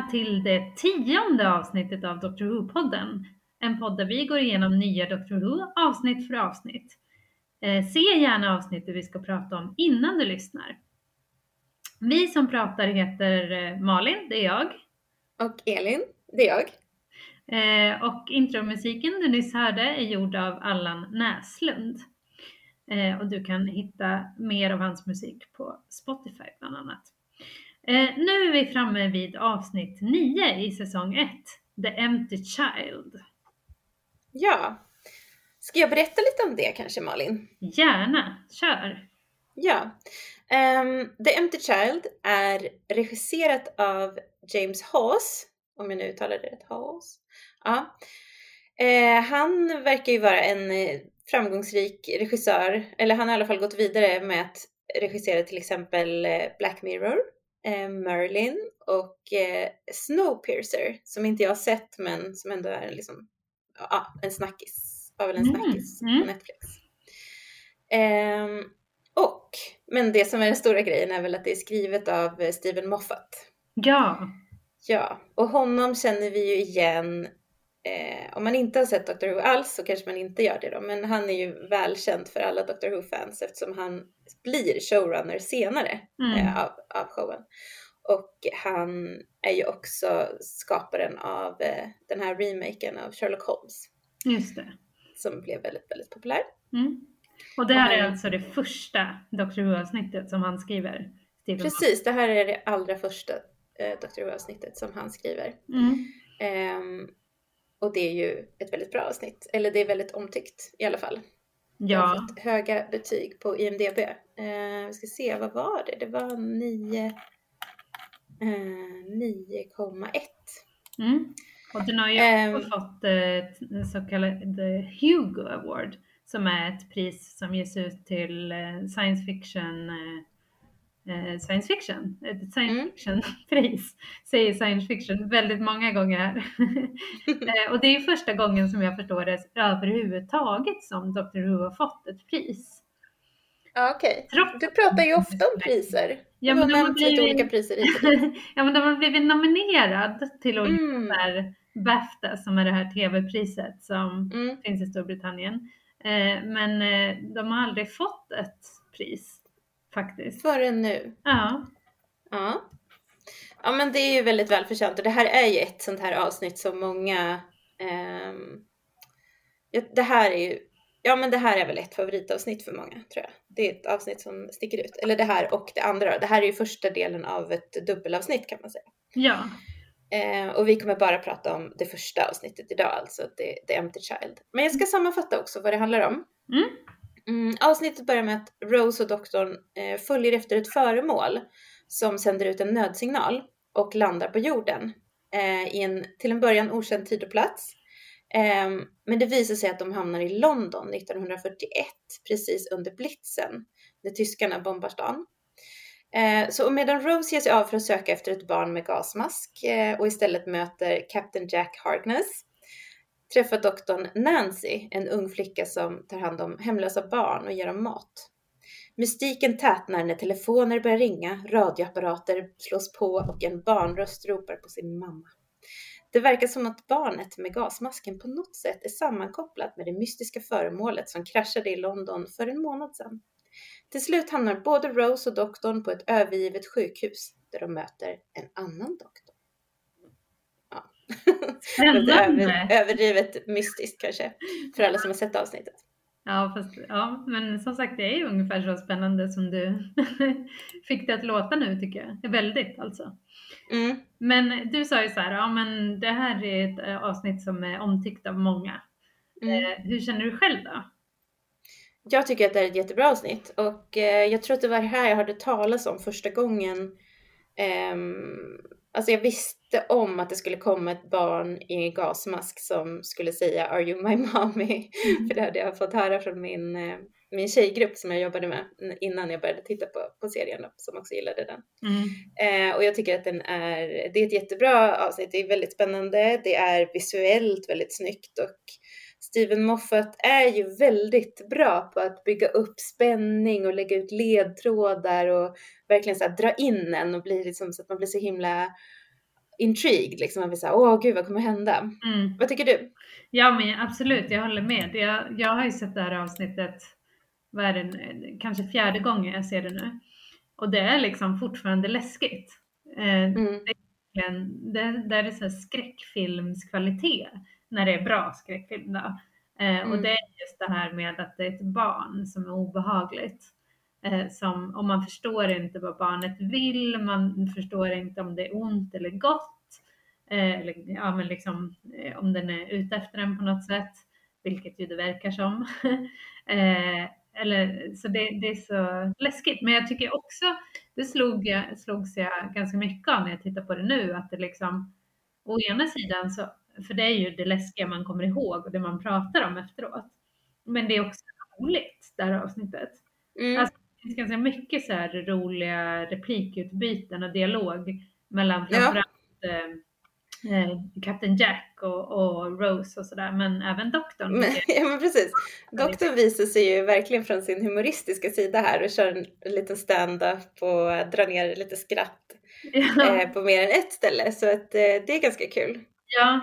välkomna till det tionde avsnittet av Dr. Who-podden. En podd där vi går igenom nya Dr. Who avsnitt för avsnitt. Eh, se gärna avsnittet vi ska prata om innan du lyssnar. Vi som pratar heter eh, Malin, det är jag. Och Elin, det är jag. Eh, och intromusiken du nyss hörde är gjord av Allan Näslund. Och du kan hitta mer av hans musik på Spotify bland annat. Eh, nu är vi framme vid avsnitt 9 i säsong 1, The Empty Child. Ja. Ska jag berätta lite om det kanske Malin? Gärna, kör! Ja. Ehm, The Empty Child är regisserat av James Hawes, om jag nu uttalar det rätt, Hawes. Ja. Eh, han verkar ju vara en eh, framgångsrik regissör, eller han har i alla fall gått vidare med att regissera till exempel Black Mirror, Merlin och eh, Snowpiercer som inte jag har sett men som ändå är liksom, ja, en snackis. Var väl en Mm, snackis mm. på Netflix. Ehm, och, men det som är den stora grejen är väl att det är skrivet av eh, Steven Moffat. Ja, Ja, och honom känner vi ju igen. Eh, om man inte har sett Doctor Who alls så kanske man inte gör det då, men han är ju välkänd för alla Doctor Who-fans eftersom han blir showrunner senare mm. eh, av, av showen. Och han är ju också skaparen av eh, den här remaken av Sherlock Holmes just det. som blev väldigt, väldigt populär. Mm. Och det här Och är han- alltså det första Dr. Who-avsnittet som han skriver. Stephen Precis, det här är det allra första eh, Doctor Who-avsnittet som han skriver. Mm. Ehm, och det är ju ett väldigt bra avsnitt, eller det är väldigt omtyckt i alla fall. Jag har Ja, fått höga betyg på IMDB. Eh, vi ska se, vad var det? Det var 9, eh, 9,1. mm. och den har ju Ehm. också fått eh, så kallad The Hugo Award som är ett pris som ges ut till eh, science fiction eh, science fiction, ett science Mm. fiction-pris, säger science fiction väldigt många gånger. Eh, och det är första gången som jag förstår det överhuvudtaget som Dr. Who har fått ett pris. Ja, okej. Trots Du pratar ju ofta om priser. Ja, men de har blivit- olika priser ja, men de har blivit nominerad till olika Mm. här BAFTA som är det här tv-priset som Mm. finns i Storbritannien. Eh, men eh, de har aldrig fått ett pris faktiskt. Förrän nu. Ja, Ja. Ja men det är ju väldigt välförtjänt och det här är ju ett sånt här avsnitt som många ehm, Det här är ju Ja men det här är väl ett favoritavsnitt för många tror jag. Det är ett avsnitt som sticker ut. Eller det här och det andra. Det här är ju första delen av ett dubbelavsnitt kan man säga. ja, Eh, och vi kommer bara prata om det första avsnittet idag, alltså The, The Empty Child. Men jag ska sammanfatta också vad det handlar om. Mm. Mm, avsnittet börjar med att Rose och doktorn eh, följer efter ett föremål som sänder ut en nödsignal och landar på jorden eh, i en till en början okänd tid och plats. Eh, men det visar sig att de hamnar i London 1941, precis under blitzen, när tyskarna bombar stan. Eh, Så medan Rose ger sig av för att söka efter ett barn med gasmask eh, och istället möter Captain Jack Harkness träffar doktorn Nancy, en ung flicka som tar hand om hemlösa barn och ger dem mat. Mystiken tätnar när telefoner börjar ringa, radioapparater slås på och en barnröst ropar på sin mamma. Det verkar som att barnet med gasmasken på något sätt är sammankopplat med det mystiska föremålet som kraschade i London för en månad sedan. Till slut hamnar både Rose och doktorn på ett övergivet sjukhus där de möter en annan doktor. Spännande. överdrivet mystiskt kanske för alla som har sett avsnittet. Ja, fast, ja, men som sagt det är ju ungefär så spännande som du fick det att låta nu tycker jag. Väldigt alltså. Mm. Men du sa ju så här, ja men det här är ett eh, avsnitt som är omtyckt av många. Mm. Eh, hur känner du själv då? Jag tycker att det är ett jättebra avsnitt och eh, jag tror att det var det här jag hörde talas om första gången ehm, Alltså jag visste om att det skulle komma ett barn i gasmask som skulle säga Are you my mommy? Mm. För det hade jag fått höra från min, eh, min tjejgrupp som jag jobbade med innan jag började titta på, på serien då, som också gillade den. Mm. Eh, och jag tycker att den är, det är ett jättebra avsnitt, det är väldigt spännande, det är visuellt väldigt snyggt och Steven Moffat är ju väldigt bra på att bygga upp spänning och lägga ut ledtrådar och verkligen så dra in en och bli liksom så att man blir så himla intrigued liksom. Man blir såhär, åh gud vad kommer hända? Mm. Vad tycker du? Ja men absolut, jag håller med. Jag, jag har ju sett det här avsnittet, vad är det, kanske fjärde gången jag ser det nu. Och det är liksom fortfarande läskigt. Eh, mm. Det är, det, det är så skräckfilmskvalitet när det är bra skräckfilm då. Eh, mm. Och det är just det här med att det är ett barn som är obehagligt. Eh, som, och man förstår inte vad barnet vill, man förstår inte om det är ont eller gott. Eh, eller ja, men liksom, eh, om den är ute efter en på något sätt, vilket ju det verkar som. Eh, eller, så det, det, är så läskigt. Men jag tycker också, det slog jag, slogs jag ganska mycket av när jag tittar på det nu, att det liksom, å ena sidan så för det är ju det läskiga man kommer ihåg och det man pratar om efteråt. Men det är också roligt, det här avsnittet. Mm. Alltså, det finns ganska mycket så här roliga replikutbyten och dialog mellan framförallt ja. eh, Captain Jack och, och, Rose och sådär, men även doktorn. Men, ja men precis. Doktorn visar sig ju verkligen från sin humoristiska sida här och kör en liten stand-up och drar ner lite skratt ja. eh, på mer än ett ställe. Så att, eh, det är ganska kul. Ja,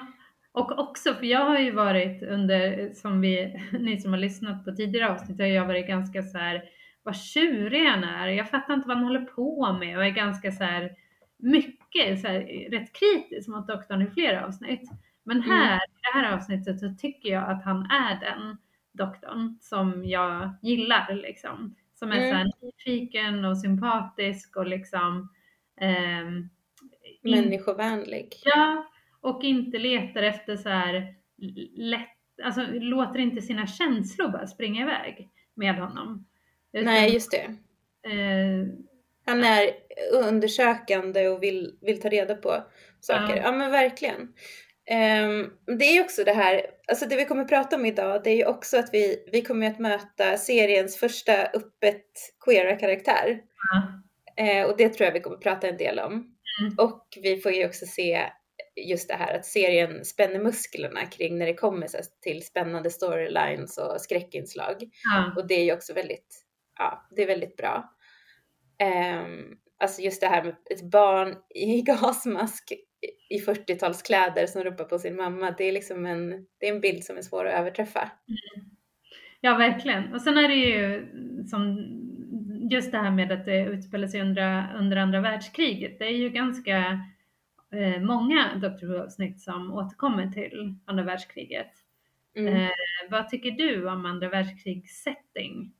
och också, för jag har ju varit under, som vi, ni som har lyssnat på tidigare avsnitt, har jag varit ganska så här, vad tjurig han är. Jag fattar inte vad han håller på med och är ganska så här, mycket så här, rätt kritisk mot doktorn i flera avsnitt. Men mm. här, mm. i det här avsnittet så tycker jag att han är den doktorn som jag gillar liksom. Som är mm. så här nyfiken och sympatisk och liksom eh, Människovänlig. Ja, och inte letar efter så här lätt, alltså låter inte sina känslor bara springa iväg med honom. Utan, Nej, just det. Eh, han är undersökande och vill, vill ta reda på saker. Ja, ja men verkligen. Um, det är också det här, alltså det vi kommer att prata om idag, det är ju också att vi, vi kommer att möta seriens första öppet queera karaktär. Ja. Uh, och det tror jag vi kommer att prata en del om. Mm. Och vi får ju också se just det här att serien spänner musklerna kring när det kommer till spännande storylines och skräckinslag. Ja. Och det är ju också väldigt, ja, det är väldigt bra. Um, alltså just det här med ett barn i gasmask i 40-talskläder som ropar på sin mamma, det är liksom en, det är en bild som är svår att överträffa. Mm. Ja, verkligen. Och sen är det ju som just det här med att det utspelar sig under, under andra världskriget. Det är ju ganska eh, många Dr Who-avsnitt som återkommer till andra världskriget. Mm. Eh, vad tycker du om andra världskrigs setting?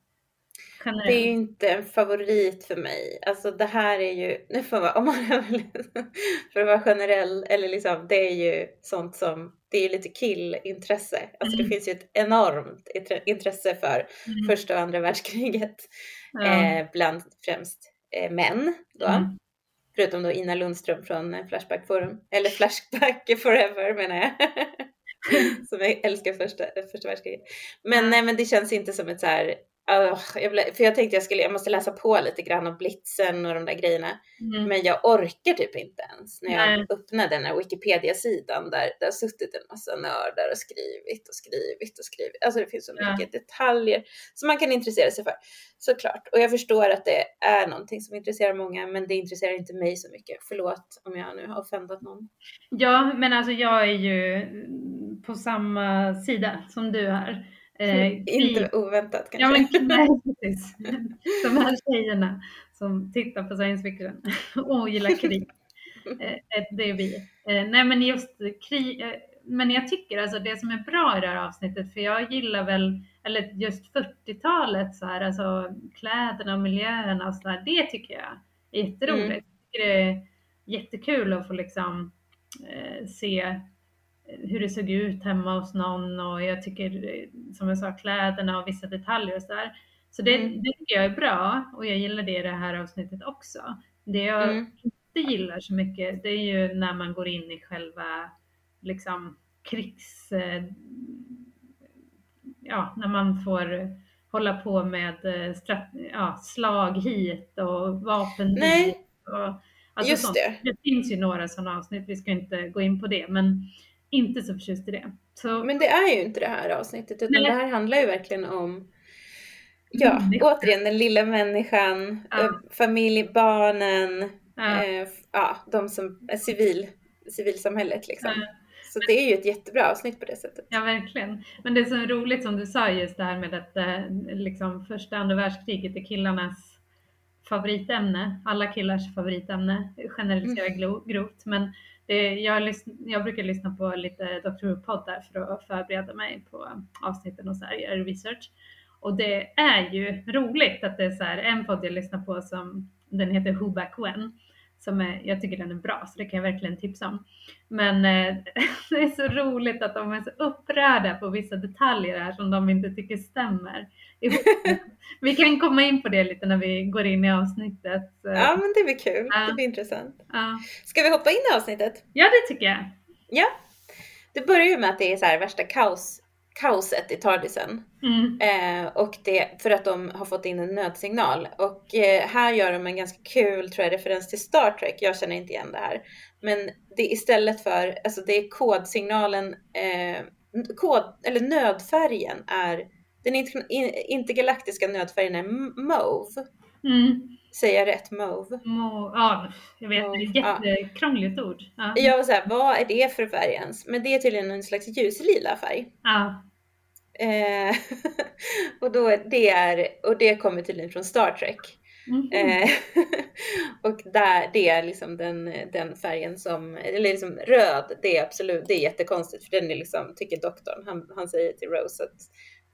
Det är ju inte en favorit för mig. Alltså det här är ju, nu får man, om man för att vara generell, eller liksom det är ju sånt som, det är lite killintresse. Alltså mm. det finns ju ett enormt intresse för mm. första och andra världskriget ja. eh, bland främst eh, män då. Mm. Förutom då Ina Lundström från eh, Flashback Forum, eller Flashback Forever menar jag. som jag älskar första, första världskriget. Men nej men det känns inte som ett så här Uh, jag för jag tänkte jag skulle, jag måste läsa på lite grann om blitzen och de där grejerna. Mm. Men jag orkar typ inte ens när jag Nej. öppnar den här Wikipedia-sidan där det har suttit en massa nördar och skrivit och skrivit och skrivit. Alltså det finns så ja. mycket detaljer som man kan intressera sig för. Såklart. Och jag förstår att det är någonting som intresserar många, men det intresserar inte mig så mycket. Förlåt om jag nu har offendat någon. Ja, men alltså jag är ju på samma sida som du här. Eh, inte oväntat kanske. Ja, men, nej, precis. De här tjejerna som tittar på science fiction och gillar krig. Eh, eh, det är vi. Eh, nej men just krig, eh, men jag tycker alltså det som är bra i det här avsnittet, för jag gillar väl, eller just 40-talet så här, alltså kläderna och miljöerna och så där, det tycker jag är jätteroligt. Mm. Jag tycker det är jättekul att få liksom eh, se hur det såg ut hemma hos någon och jag tycker, som jag sa, kläderna och vissa detaljer och sådär. Så det, mm. det tycker jag är bra och jag gillar det i det här avsnittet också. Det jag mm. inte gillar så mycket, det är ju när man går in i själva liksom krigs... Eh, ja, när man får hålla på med eh, ja, slag hit och vapen Nej. dit. Och, alltså Just sånt. det. Det finns ju några sådana avsnitt, vi ska inte gå in på det, men inte så förtjust i det. Så, Men det är ju inte det här avsnittet utan Nej. det här handlar ju verkligen om Ja, Människan. återigen den lilla människan, Ja. eh, familj, barnen, ja, eh, ja, de som är civil, civilsamhället liksom. Ja. Så det är ju ett jättebra avsnitt på det sättet. ja, verkligen. Men det är så roligt som du sa just det här med att eh, liksom första andra världskriget är killarnas favoritämne, alla killars favoritämne, generalisera glo- grovt. Men Eh, jag, jag brukar lyssna på lite Dr. Who-poddar för att förbereda mig på avsnitten och så här, göra research. Och det är ju roligt att det är så här, en podd jag lyssnar på som den heter Who Back When. Som är, jag tycker den är bra så det kan jag verkligen tipsa om. Men eh, det är så roligt att de är så upprörda på vissa detaljer här som de inte tycker stämmer. Vi kan komma in på det lite när vi går in i avsnittet. Ja, men det blir kul. Ja. Det blir intressant. Ja, Ska vi hoppa in i avsnittet? ja det tycker jag. Ja. Det börjar ju med att det är så här värsta kaos, kaoset i Tardisen. Mm. Eh, och det för att de har fått in en nödsignal. Och eh, här gör de en ganska kul, tror jag, referens till Star Trek. Jag känner inte igen det här. Men det är istället för, alltså det är kodsignalen, eh, kod, eller nödfärgen är, den inter- in- intergalaktiska nödfärgen är m- mauve. Mm. Säger jag rätt? Mauve? Må, ja, jag vet, det är ett Ja. jättekrångligt ord. Ja. Jag var såhär, vad är det för färg ens? Men det är tydligen en slags ljuslila färg. Ja. Eh, och, då, det är, och det kommer tydligen från Star Trek. Mhm. Eh, och där, det är liksom den, den färgen som, eller liksom röd, det är absolut, det är jättekonstigt för den är liksom, tycker doktorn, han, han säger till Rose att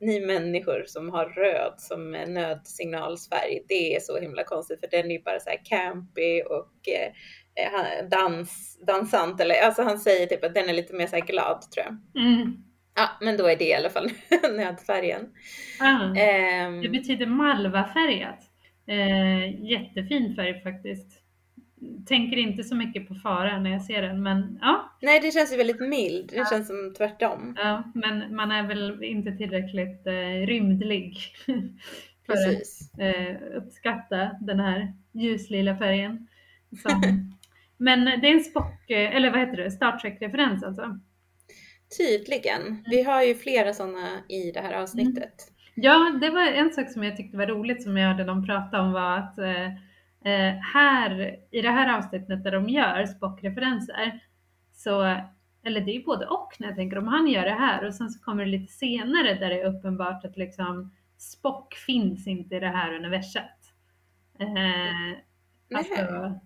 ni människor som har röd som är nödsignalsfärg, det är så himla konstigt för den är ju bara så här campy och eh, han- dans, dansant eller alltså han säger typ att den är lite mer så här glad tror jag. Mm. Ja, men då är det i alla fall nödfärgen. Ja. Ehm, Det betyder malvafärgat. Eh, jättefin färg faktiskt. Tänker inte så mycket på fara när jag ser den, men ja, nej, det känns ju väldigt mild. Det känns som tvärtom. ja men man är väl inte tillräckligt eh, rymdlig för att Precis. eh, uppskatta den här ljuslila färgen. Som, men det är en Spock, eh, eller vad heter det, Star Trek-referens alltså. Tydligen. Vi har ju flera sådana i det här avsnittet. Ja, det var en sak som jag tyckte var roligt som jag hörde dem prata om var att eh, eh, här i det här avsnittet där de gör Spock-referenser så, eller det är ju både och när jag tänker om han gör det här och sen så kommer det lite senare där det är uppenbart att liksom Spock finns inte i det här universet. Eh, alltså,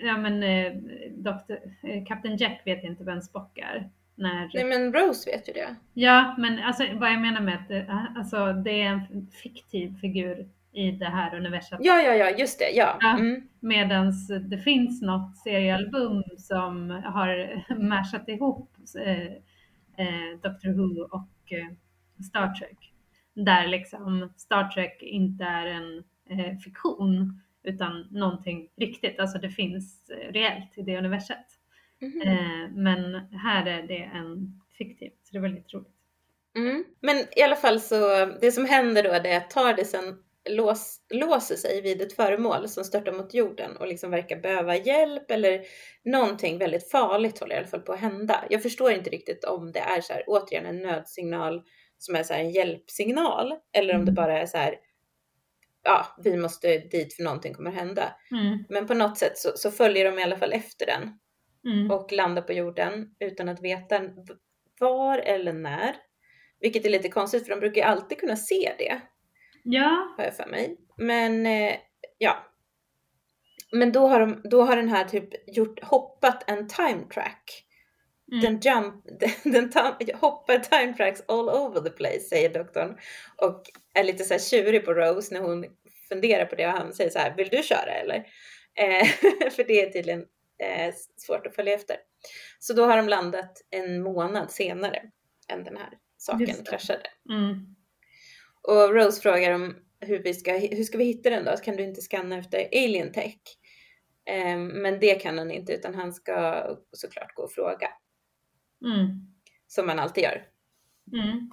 ja men eh, Dr. eh, Captain Jack vet inte vem Spock är. När, Nej men Rose vet ju det. Ja, men alltså, vad jag menar med att det, alltså, det är en fiktiv figur i det här universet. Ja, ja, ja, just det. Ja. Mm. Medan det finns något seriealbum som har mashat ihop eh, eh, Doctor Who och eh, Star Trek. Där liksom Star Trek inte är en eh, fiktion utan någonting riktigt. Alltså det finns eh, reellt i det universet. Mhm. Eh, men här är det en fiktiv, så det är väldigt roligt. Mm. Men i alla fall så, det som händer då det är att Tardisen lås, låser sig vid ett föremål som störtar mot jorden och liksom verkar behöva hjälp eller någonting väldigt farligt håller i alla fall på att hända. Jag förstår inte riktigt om det är så här, återigen en nödsignal som är så här en hjälpsignal eller om det Mm. bara är så här, ja, vi måste dit för någonting kommer hända. Mm, Men på något sätt så, så följer de i alla fall efter den mm. och landar på jorden utan att veta var eller när. Vilket är lite konstigt för de brukar ju alltid kunna se det, Ja, har jag för mig. Men eh, ja. Men då har, de, då har den här typ gjort, hoppat en time track. mm. Den, jump, den, den tam, hoppar time tracks all over the place, säger doktorn. Och är lite så här tjurig på Rose när hon funderar på det och han säger så här, vill du köra eller? Eh, för det är tydligen eh, svårt att följa efter. Så då har de landat en månad senare än den här saken kraschade. Mm. Och Rose frågar om hur vi ska, hur ska vi hitta den då? Kan du inte scanna efter alien tech? Eh, men det kan han inte utan han ska såklart gå och fråga. Mm. Som man alltid gör. Mm.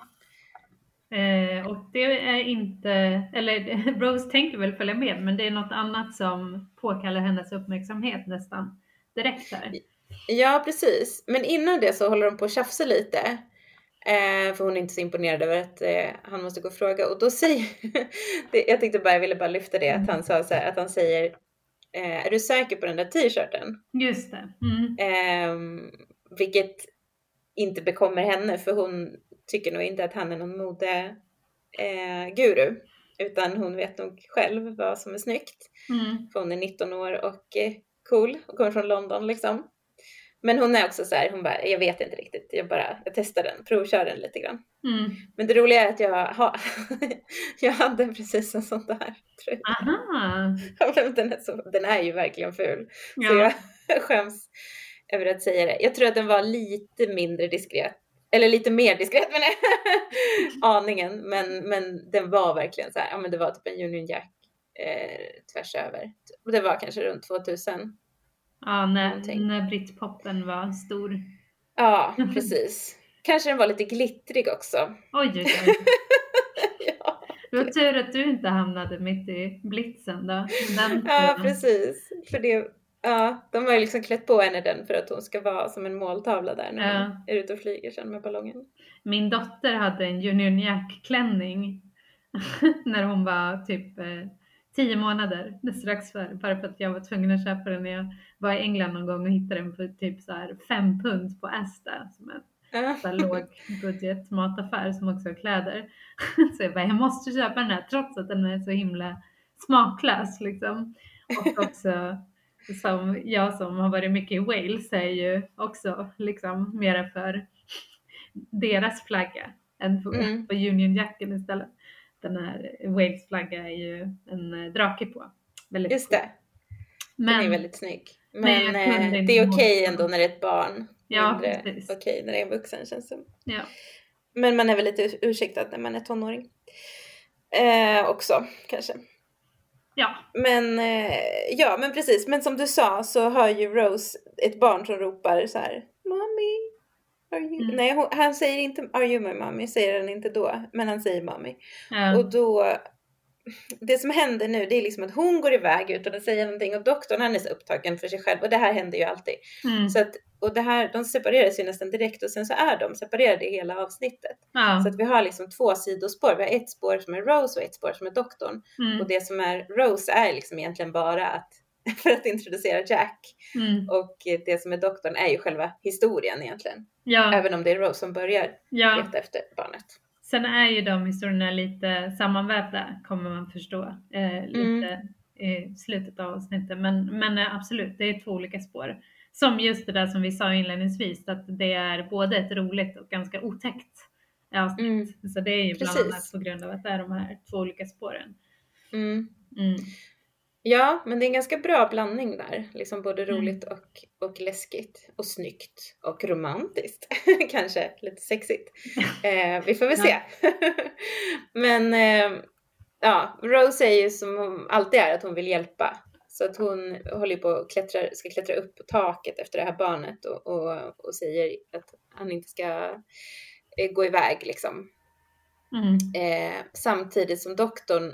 Eh, och det är inte, eller Rose tänker väl följa med, men det är något annat som påkallar hennes uppmärksamhet nästan direkt här. Ja, precis. Men innan det så håller de på att tjafsa lite. Eh, för hon är inte så imponerad över att eh, han måste gå och fråga. Och då säger, det, jag tänkte bara, jag ville bara lyfta det, att han sa så här, att han säger, eh, är du säker på den där t-shirten? Just det. Mm. Ehm, vilket inte bekommer henne, för hon tycker nog inte att han är någon modeguru. Eh, guru, utan hon vet nog själv vad som är snyggt. Mm. För hon är 19 år och eh, cool och kommer från London liksom. Men hon är också så här, hon bara, jag vet inte riktigt, jag bara, jag testar den, provkör den lite grann. Mm. Men det roliga är att jag, har, jag hade precis en sån där tröja. Aha. Den är, så, den är ju verkligen ful. Så Ja. jag skäms över att säga det. Jag tror att den var lite mindre diskret. Eller lite mer diskret men aningen. Men, men den var verkligen så här, ja men det var typ en Union Jack eh, tvärs över. Det var kanske runt 2000. Ja, när, Någonting. när Britpopen var stor. Ja, precis. Kanske den var lite glittrig också. Oj, oj, oj. ja, Det var tur att du inte hamnade mitt i blitzen då. Den ja, precis. För det, ja, de har ju liksom klätt på henne den för att hon ska vara som en måltavla där när Ja. hon är ute och flyger sen med ballongen. Min dotter hade en Union Jack-klänning när hon var typ eh, tio månader, strax före, bara för att jag var tvungen att köpa den när jag var i England någon gång och hittade den för typ så här fem pund på Asda som en Ja. så här låg budget mataffär som också har kläder. Så jag bara, jag måste köpa den här trots att den är så himla smaklös liksom. Och också som jag som har varit mycket i Wales är ju också liksom mera för deras flagga än på, Mm. på Union Jacken istället. Den här Wales flagga är ju en eh, drake på. Väldigt Just det, Men, den är väldigt snygg. men Men, jag kunde eh, det är okej ihåg- ändå när det är ett barn. Ja, precis. okej när det är en vuxen känns det ja. Men man är väl lite ursäktad när man är tonåring. Eh, också kanske. ja, Men eh, ja, men precis. Men som du sa så har ju Rose ett barn som ropar så här. Mommy. Mm. Nej, han säger inte are you my mommy, säger han inte då. Men han säger mommy. ja. Och då, det som händer nu det är liksom att hon går iväg utan att säga någonting och doktorn han är så upptagen för sig själv och det här händer ju alltid. Mm. Så att, och det här, de separeras ju nästan direkt och sen så är de separerade i hela avsnittet. Så att vi har liksom två sidospår. Vi har ett spår som är Rose och ett spår som är doktorn. Mm. Och det som är Rose är liksom egentligen bara att, för att introducera Jack. Mm. Och det som är doktorn är ju själva historien egentligen. Ja, Även om det är Rose som börjar ja. leta efter barnet. Sen är ju de historierna lite sammanvävda kommer man förstå eh, lite Mm. i slutet av avsnittet. Men, men eh, absolut, det är två olika spår. Som just det där som vi sa inledningsvis, att det är både ett roligt och ganska otäckt avsnitt. Mm. Så det är ju bland Precis. annat på grund av att det är de här två olika spåren. Mm. Mm. Ja, men det är en ganska bra blandning där. Liksom både Mm. roligt och, och läskigt och snyggt och romantiskt. Kanske lite sexigt. Eh, vi får väl se. men eh, ja, Rose är ju som hon alltid är att hon vill hjälpa. Så att hon håller på och klättrar, ska klättra upp på taket efter det här barnet och, och, och säger att han inte ska eh, gå iväg liksom. Mm. Eh, samtidigt som doktorn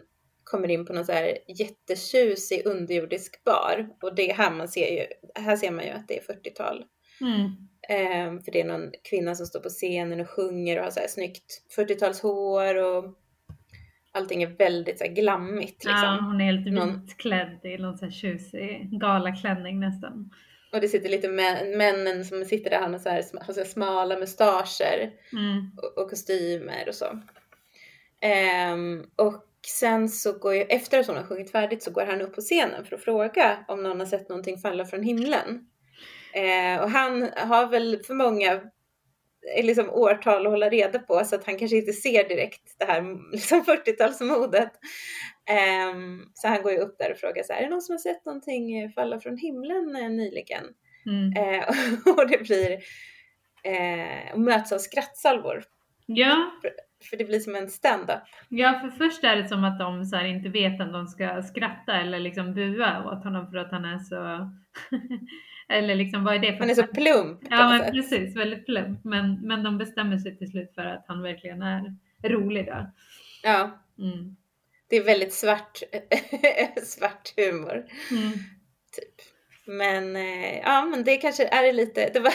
kommer in på någon så här jättetjusig underjordisk bar. Och det är här man ser ju, här ser man ju att det är 40-tal. Mm. Eh, för det är någon kvinna som står på scenen och sjunger och har så här snyggt 40-talshår och allting är väldigt så här glammigt liksom. Ja, hon är helt vitklädd i någon sån här tjusig galaklänning nästan. Och det sitter lite män, männen som sitter där, han har så här, har så här smala mustascher. Mm. och, och kostymer och så. Ehm, och sen så går ju, efter att hon har sjungit färdigt så går han upp på scenen för att fråga om någon har sett någonting falla från himlen. Eh, och han har väl för många eh, liksom, årtal att hålla reda på så att han kanske inte ser direkt det här liksom, 40-talsmodet. Ehm, så han går ju upp där och frågar så här, är det någon som har sett någonting eh, falla från himlen eh, nyligen? Mm. Eh, och det blir, och möts av skrattsalvor Ja, För det blir som en stand-up. ja, för först är det som att de så inte vet om de ska skratta eller liksom bua åt honom för att han är så... eller liksom vad är det för Han är så plump Ja, men precis, väldigt plump. Men, men de bestämmer sig till slut för att han verkligen är rolig då. Ja, Mm. det är väldigt svart, svart humor. Mm. Men eh, ja, men det kanske är lite. Det var,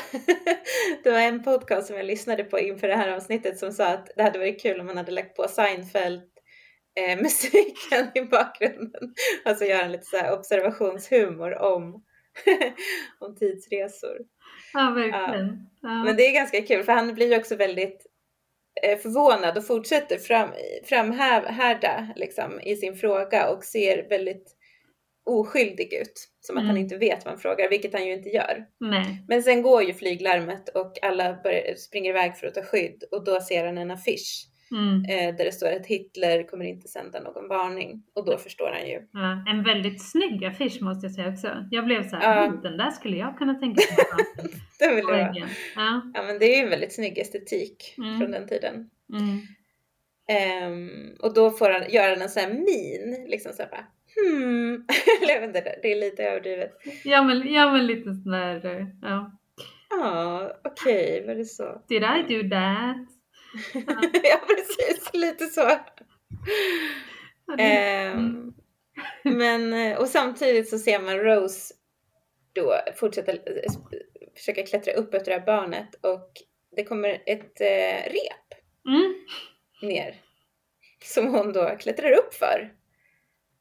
det var en podcast som jag lyssnade på inför det här avsnittet som sa att det hade varit kul om man hade lagt på Seinfeld eh, musiken i bakgrunden. Alltså göra en lite så observationshumor om, om tidsresor. Ja, verkligen. Ja. Men det är ganska kul för han blir ju också väldigt eh, förvånad och fortsätter fram, framhärda liksom, i sin fråga och ser väldigt oskyldig ut. Som att han Mm. inte vet vad han frågar, vilket han ju inte gör. Nej. Men sen går ju flyglarmet och alla börjar, springer iväg för att ta skydd och då ser han en affisch Mm. eh, där det står att Hitler kommer inte sända någon varning och då förstår han ju. Ja, en väldigt snygg affisch måste jag säga också. Jag blev så här, Ja. "Mm, den där skulle jag kunna tänka mig Det vill väggen. Ja. Ja men det är ju en väldigt snygg estetik Mm. från den tiden. Ehm, och då får han göra en sån här min, liksom så här bara, hmm. Jag vet inte, det är lite överdrivet. Ja, men, ja, men lite sån där, eh, ja. Ja, okej, var det så? Did I do that? ja, precis, lite så. Ja, Mm. Men, eh, och samtidigt så ser man Rose då fortsätta eh, försöka klättra upp efter det här barnet och det kommer ett eh, rep Mm. ner som hon då klättrar upp för.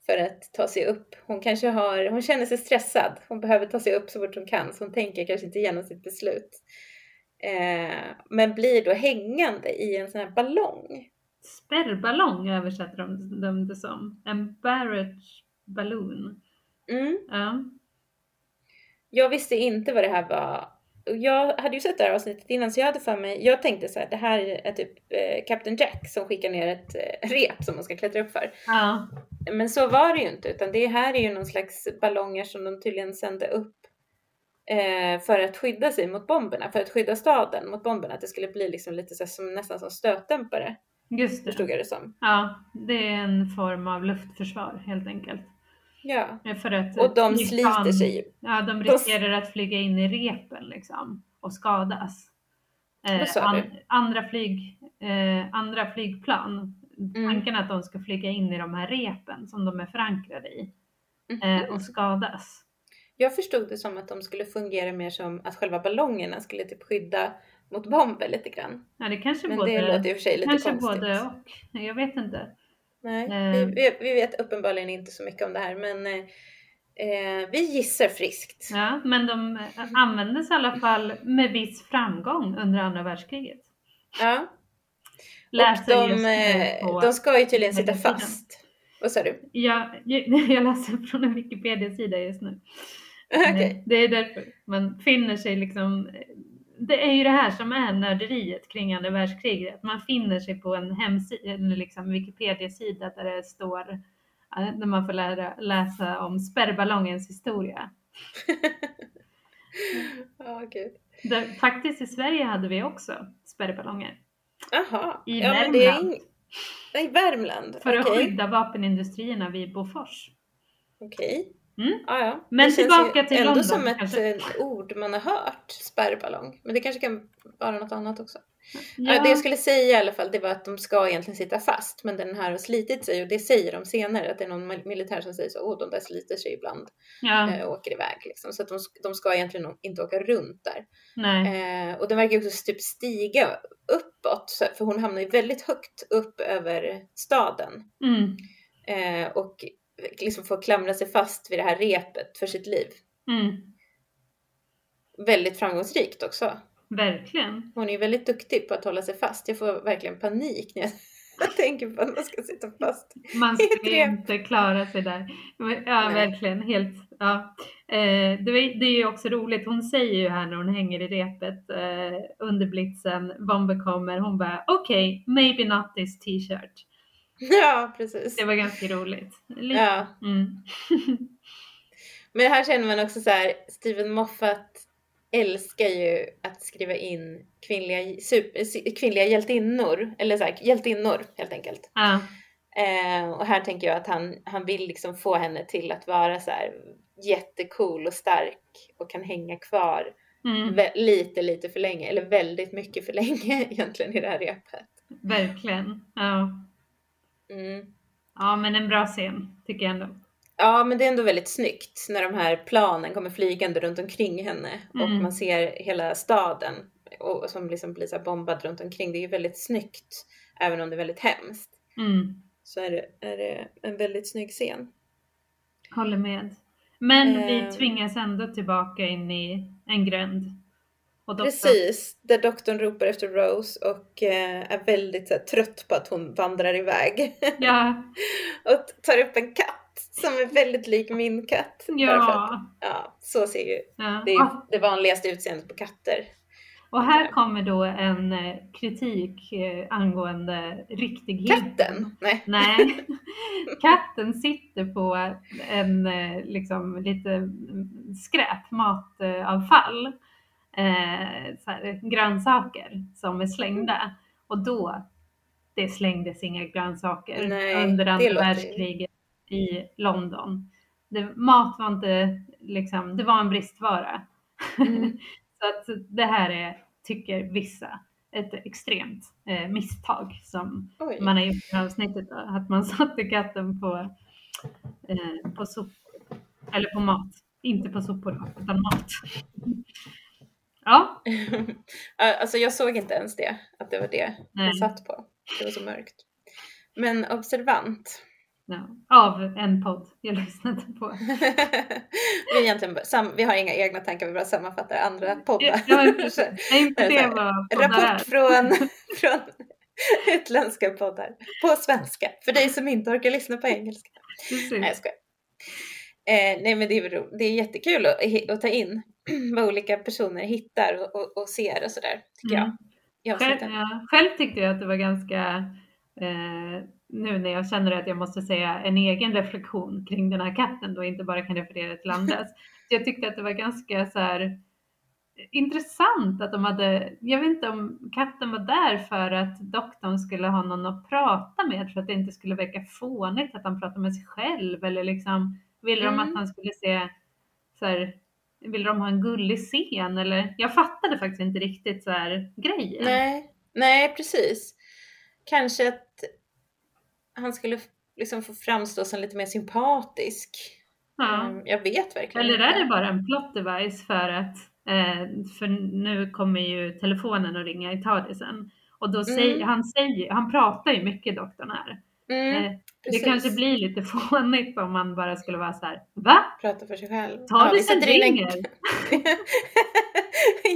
För att ta sig upp. Hon kanske har, hon känner sig stressad. Hon behöver ta sig upp så fort hon kan så hon tänker kanske inte igenom sitt beslut. Eh, men blir då hängande i en sån här ballong. Spärrballong översätter de, de det som. En barrage balloon. Mm. Ja. Jag visste inte vad det här var. Jag hade ju sett det här avsnittet innan så jag hade för mig, jag tänkte så här, det här är typ eh, Captain Jack som skickar ner ett eh, rep som man ska klättra upp för. ja. Men så var det ju inte utan det här är ju någon slags ballonger som de tydligen sände upp eh, för att skydda sig mot bomberna, för att skydda staden mot bomberna. Att det skulle bli liksom lite så här, som, nästan som stötdämpare, Just det. förstod jag det som. Ja, det är en form av luftförsvar helt enkelt. Ja. För att Och de flygplan- sliter sig ju. Ja, de riskerar att flyga in i repen liksom och skadas. Eh, du? andra, flyg, eh, andra flygplan, Mm. tanken att de ska flyga in i de här repen som de är förankrade i Mhm. eh, och skadas. Jag förstod det som att de skulle fungera mer som att själva ballongerna skulle typ skydda mot bomber lite grann. Ja, det kanske Men både, det låter i och för sig lite kanske konstigt. både och. Jag vet inte. Nej, Eh. vi, vi, vet uppenbarligen inte så mycket om det här men eh, eh, vi gissar friskt. Ja, men de eh, användes i alla fall med viss framgång under andra världskriget. Ja. Läser och de, eh, de ska ju tydligen sitta fast. Vad sa du? Jag, jag, läser från en Wikipedia-sida just nu. Eh, Det är därför man finner sig liksom det är ju det här som är nörderiet kring andra världskriget. Att man finner sig på en hemsida, liksom Wikipedia-sida där det står där man får lära, läsa om spärrballongens historia. Ja, gud. Där, faktiskt i Sverige hade vi också spärrballonger. Jaha. I ja, men det är Värmland. I Värmland? För att Okej. skydda vapenindustrierna vid Bofors. Okej. Mm. Ja, ja. Men det tillbaka till ändå London, som ett kanske. eh, ord man har hört, spärrballong. Men det kanske kan vara något annat också. Ja. Det jag skulle säga i alla fall, det var att de ska egentligen sitta fast. Men den här har slitit sig och det säger de senare. Att det är någon mil- militär som säger så, åh de där sliter sig ibland ja, eh, och åker iväg. Liksom. Så att de, de ska egentligen inte åka runt där. Eh, och den verkar också typ stiga uppåt. För hon hamnar ju väldigt högt upp över staden. Mm, Eh, och liksom får klamra sig fast vid det här repet för sitt liv. mm, Väldigt framgångsrikt också. verkligen. Hon är ju väldigt duktig på att hålla sig fast. Jag får verkligen panik när jag jag tänker på att man ska sitta fast. Man skulle inte klara sig där. Ja, Nej. verkligen. Helt, ja. Eh, det, är- det är ju också roligt. Hon säger ju här när hon hänger i repet eh, under blitzen, bomber kommer. Hon bara okej, maybe not this t-shirt. Ja, precis. Det var ganska roligt. Lite, Ja. mm. Men här känner man också så här, Steven Moffat älskar ju att skriva in kvinnliga, super, kvinnliga hjältinnor, eller så här, hjältinnor helt enkelt. Ja. Eh, och här tänker jag att han, han vill liksom få henne till att vara så här jättecool och stark och kan hänga kvar Mm. lite, lite för länge, eller väldigt mycket för länge egentligen i det här repet. Verkligen. Ja. Mm. ja, men en bra scen tycker jag ändå. Ja, men det är ändå väldigt snyggt när de här planen kommer flygande runt omkring henne och Mm. man ser hela staden och, som liksom blir så bombad runt omkring. Det är ju väldigt snyggt, även om det är väldigt hemskt. Mm. Så är det, är det en väldigt snygg scen. Håller med. Men vi Eh. tvingas ändå tillbaka in i en gränd. Doktorn- Precis, där doktorn ropar efter Rose och eh, är väldigt här, trött på att hon vandrar iväg. Ja, och tar upp en katt som är väldigt lik min katt. För att, ja. ja, så ser ju ja. det, är det vanligaste utseendet på katter. Och här kommer då en eh, kritik eh, angående riktigheten. Katten? Nej. Nej, katten sitter på en eh, liksom lite skräp, matavfall, eh, så här, grönsaker som är slängda. Och då, det slängdes inga grönsaker Nej, under andra världskriget i London. Det, mat var inte liksom, det var en bristvara. Mm. så att det här är, tycker vissa, ett extremt eh, misstag som Oj. man har gjort i avsnittet att man satte katten på, eh, på sopor. Eller på mat. Inte på sopor utan mat. Ja, alltså jag såg inte ens det, att det var det Nej. jag satt på. Det var så mörkt. Men observant. ja, av en podd jag lyssnade på. vi, egentligen, vi har inga egna tankar, vi bara sammanfattar andra poddar. Ja. Det inte Det vad. Rapport från, från utländska poddar på svenska. För dig som inte orkar lyssna på engelska. Precis. Nej jag skojar. Eh, nej men det är, det är jättekul att, att ta in vad olika personer hittar och, och, och ser och sådär tycker Mm. jag. Själv, ja, själv tyckte jag att det var ganska, eh, nu när jag känner att jag måste säga en egen reflektion kring den här katten då, inte bara kan referera till andras. Jag tyckte att det var ganska så här intressant att de hade, jag vet inte om katten var där för att doktorn skulle ha någon att prata med för att det inte skulle verka fånigt att han pratade med sig själv eller liksom ville de Mm. att han skulle se så här, ville de ha en gullig scen eller jag fattade faktiskt inte riktigt så här grejen. Nej, nej precis. Kanske att han skulle liksom få framstå som lite mer sympatisk. Ja. Mm, Jag vet verkligen Eller är det bara en plot device för att, eh, för nu kommer ju telefonen att ringa i tardisen. Och då säger, Mm. han säger, han pratar ju mycket doktorn här. Mm, Eh, det kanske blir lite fånigt om man bara skulle vara så här, va? Prata för sig själv. Tardisen sätter in en- ringer!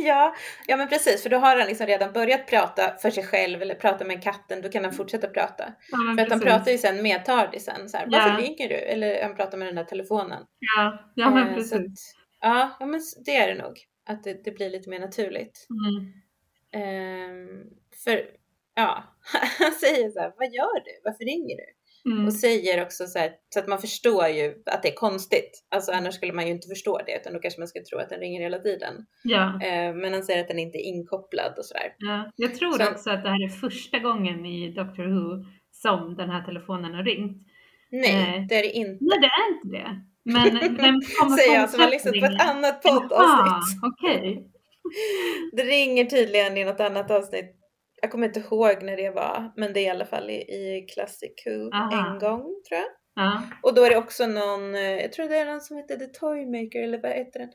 ja, ja men precis för då har han liksom redan börjat prata för sig själv eller prata med katten, då kan han fortsätta prata. Ja, För att han pratar ju sen med Tardisen så här, varför Ja. ringer du? Eller han pratar med den där telefonen. Ja, ja men Eh, precis. att, ja, ja, men det är det nog. Att det, det blir lite mer naturligt. Mm. Ehm, för ja, han säger så här, vad gör du? Varför ringer du? Mm. Och säger också så här, så att man förstår ju att det är konstigt. Alltså annars skulle man ju inte förstå det, utan då kanske man skulle tro att den ringer hela tiden. Ja, Ehm, men han säger att den inte är inkopplad och sådär. ja. Jag tror Så- också att det här är första gången i Doctor Who som den här telefonen har ringt. Nej, Nej. det är det inte. Nej, det är inte det. Men den kommer Säger jag som har lyssnat på ett annat poddavsnitt. okej. Det ringer tydligen i något annat avsnitt. Jag kommer inte ihåg när det var, men det är i alla fall i, i Classic Who Aha. en gång tror jag. Ja. Och då är det också någon, eh, jag tror det är någon som heter The Toymaker eller vad heter den?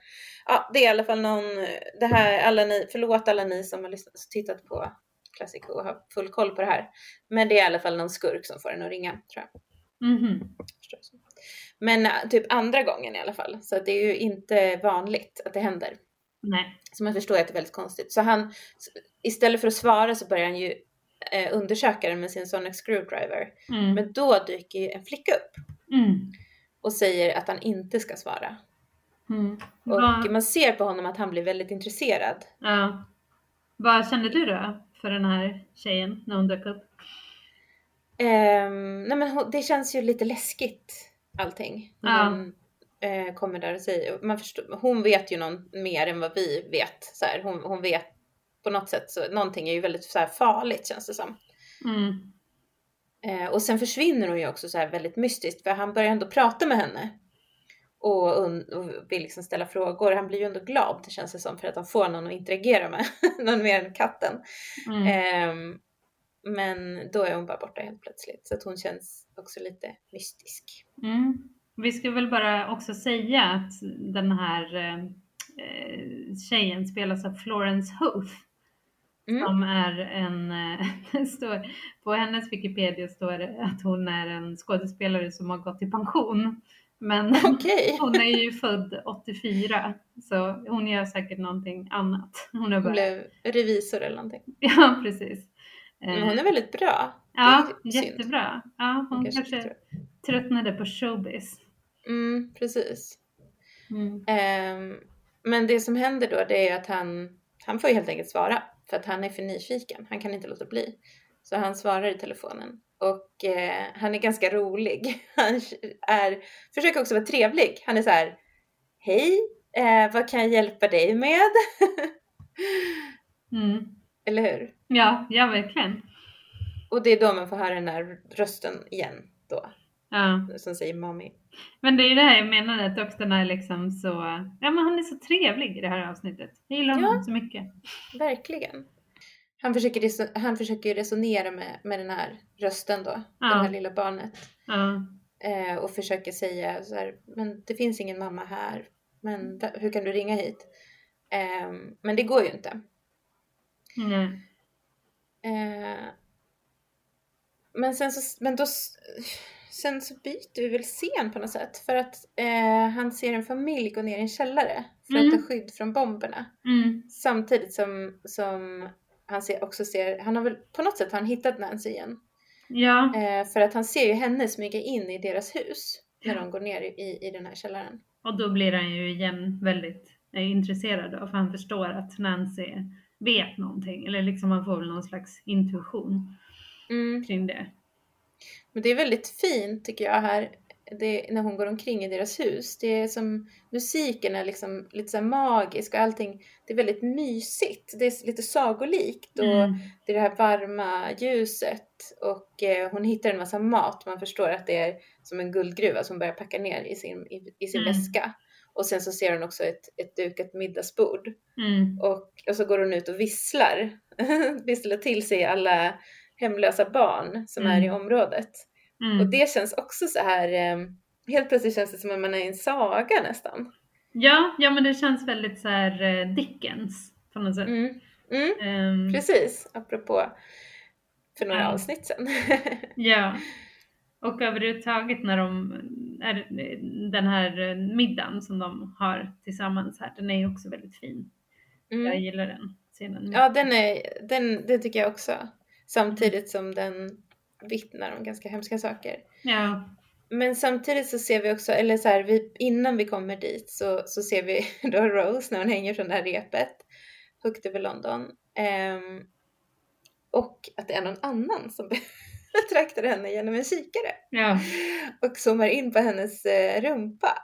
Ja, det är i alla fall någon, eh, det här, alla ni, förlåt alla ni som har lyssnat, tittat på Classic och har full koll på det här. Men det är i alla fall någon skurk som får den att ringa, tror jag. Mhm. Så. Men eh, typ andra gången i alla fall, så det är ju inte vanligt att det händer. Nej. Så man förstår att det är väldigt konstigt. Så han, istället för att svara så börjar han ju eh, undersöka den med sin Sonic Screwdriver. Mm. Men då dyker ju en flicka upp Mm. och säger att han inte ska svara. Mm. Och Vad- man ser på honom att han blir väldigt intresserad. ja. Vad kände du då för den här tjejen när hon dök upp? Ehm, nej men det känns ju lite läskigt allting. Ja. hon eh, kommer där och säger, man förstår, hon vet ju någon mer än vad vi vet. Så här, hon, hon vet på något sätt, så någonting är ju väldigt så här, farligt känns det som. Mm. Eh, och sen försvinner hon ju också så här väldigt mystiskt för han börjar ändå prata med henne. Och, och vill liksom ställa frågor. Han blir ju ändå glad det känns det som för att han får någon att interagera med. någon mer än katten. Mm. Ehm, men då är hon bara borta helt plötsligt. Så att hon känns också lite mystisk. Mm. Vi ska väl bara också säga att den här eh, eh, tjejen spelas av Florence Hoth. Mm. Som är en, eh, står, på hennes Wikipedia står det att hon är en skådespelare som har gått i pension. Men Okej. hon är ju född 84 så hon gör säkert någonting annat. Hon är Hon bara, blev revisor eller någonting. ja precis. Men Eh, hon är väldigt bra. ja, synd. jättebra. Ja, hon Kanske kanske tror- tröttnade på showbiz. Mm, precis. Mm. Ehm, men det som händer då det är att han, han får helt enkelt svara för att han är för nyfiken. Han kan inte låta bli. Så han svarar i telefonen och eh, han är ganska rolig. Han är, försöker också vara trevlig. Han är så här. Hej, eh, vad kan jag hjälpa dig med? Mm. Eller hur? Ja, ja verkligen. Och det är då man får höra den här rösten igen då. Ja. Som säger mommy. Men det är ju det här jag menade att doktorn är liksom så, ja men han är så trevlig i det här avsnittet. Jag gillar honom Ja. så mycket. Verkligen. Han försöker, han försöker resonera med, med den här rösten då. Ja. Det här lilla barnet. Ja. Eh, och försöker säga så här, men det finns ingen mamma här. Men hur kan du ringa hit? Eh, men det går ju inte. Nej. Eh, men sen så, men då, sen så byter vi väl scen på något sätt. För att eh, han ser en familj gå ner i en källare för att Mm. ta skydd från bomberna. Mm. Samtidigt som, som han ser, också ser, han har väl på något sätt har han hittat Nancy igen. Ja. Eh, för att han ser ju henne smyga in i deras hus när de går ner i, i den här källaren. Och då blir han ju igen väldigt eh, intresserad då, för han förstår att Nancy vet någonting. Eller liksom han får väl någon slags intuition Mm. kring det. Men det är väldigt fint tycker jag här det, när hon går omkring i deras hus. Det är som musiken är liksom lite så magisk och allting. Det är väldigt mysigt. Det är lite sagolikt och Mm. det är det här varma ljuset och eh, hon hittar en massa mat. Man förstår att det är som en guldgruva som börjar packa ner i sin, i, i sin Mm. väska. Och sen så ser hon också ett, ett dukat middagsbord. Mm. Och, och så går hon ut och visslar. visslar till sig alla hemlösa barn som är i Mm. området. Mm. Och det känns också så här, eh, helt plötsligt känns det som att man är i en saga nästan. Ja, ja men det känns väldigt så här eh, Dickens på något sätt. Mm. Mm, Ehm, precis, apropå för några Ja. avsnitt sedan. Ja. Och överhuvudtaget när de är, den här eh, middagen som de har tillsammans här, den är ju också väldigt fin. Jag Mm. gillar den scenen. Ja, den är, den, det tycker jag också. Samtidigt som den vittnar om ganska hemska saker. Ja. Men samtidigt så ser vi också, eller så här, vi, innan vi kommer dit så, så ser vi då Rose när hon hänger från det här repet högt över London. Ehm, och att det är någon annan som betraktar henne genom en kikare Ja. och zoomar in på hennes eh, rumpa.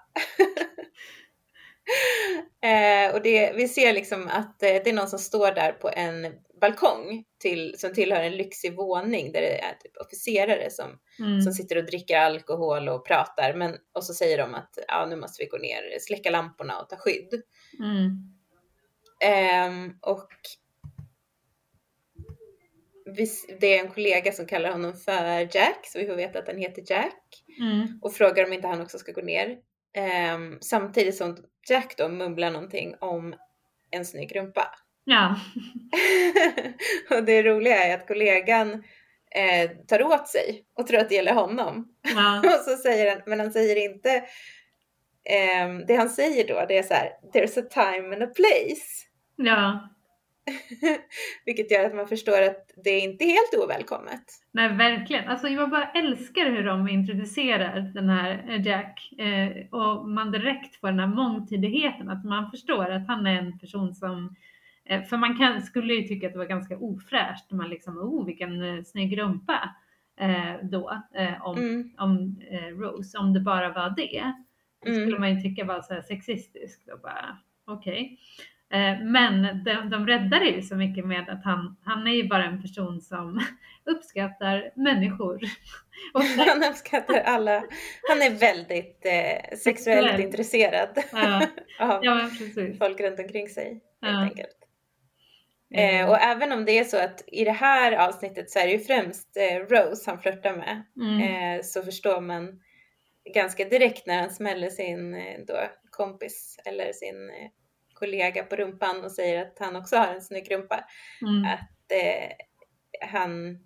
eh, och det, vi ser liksom att eh, det är någon som står där på en balkong till, som tillhör en lyxig våning där det är typ officerare som Mm. som sitter och dricker alkohol och pratar. Men, och så säger de att ja, nu måste vi gå ner, släcka lamporna och ta skydd. Mm. Ehm, och det är en kollega som kallar honom för Jack, så vi får veta att han heter Jack. Mm. Och frågar om inte han också ska gå ner. Ehm, samtidigt som Jack då mumlar någonting om en snygg rumpa. Ja. och det roliga är att kollegan eh, tar åt sig och tror att det gäller honom. Ja. Och så säger han, men han säger inte, ehm, det han säger då det är så här, there's a time and a place. Ja. Vilket gör att man förstår att det är inte helt ovälkommet. Nej, verkligen. Alltså jag bara älskar hur de introducerar den här eh, Jack eh, och man direkt får den här mångtydigheten, att man förstår att han är en person som eh, för man kan, skulle ju tycka att det var ganska ofräscht man liksom, oh vilken eh, snygg rumpa eh, då, eh, om, Mm. om eh, Rose, om det bara var det. Mm. skulle man ju tycka var så här sexistiskt och bara okej. Eh, Men de, de räddar det ju så mycket med att han, han är ju bara en person som uppskattar människor. Och Han uppskattar alla. Han är väldigt eh, sexuellt Sexuell. intresserad Ja. av ja, precis. folk runt omkring sig. Helt Ja. Eh, och även om det är så att i det här avsnittet så är det ju främst eh, Rose han flörtar med. Mm. Eh, så förstår man ganska direkt när han smäller sin eh, då, kompis eller sin eh, kollega på rumpan och säger att han också har en snygg rumpa. Mm. Att eh, han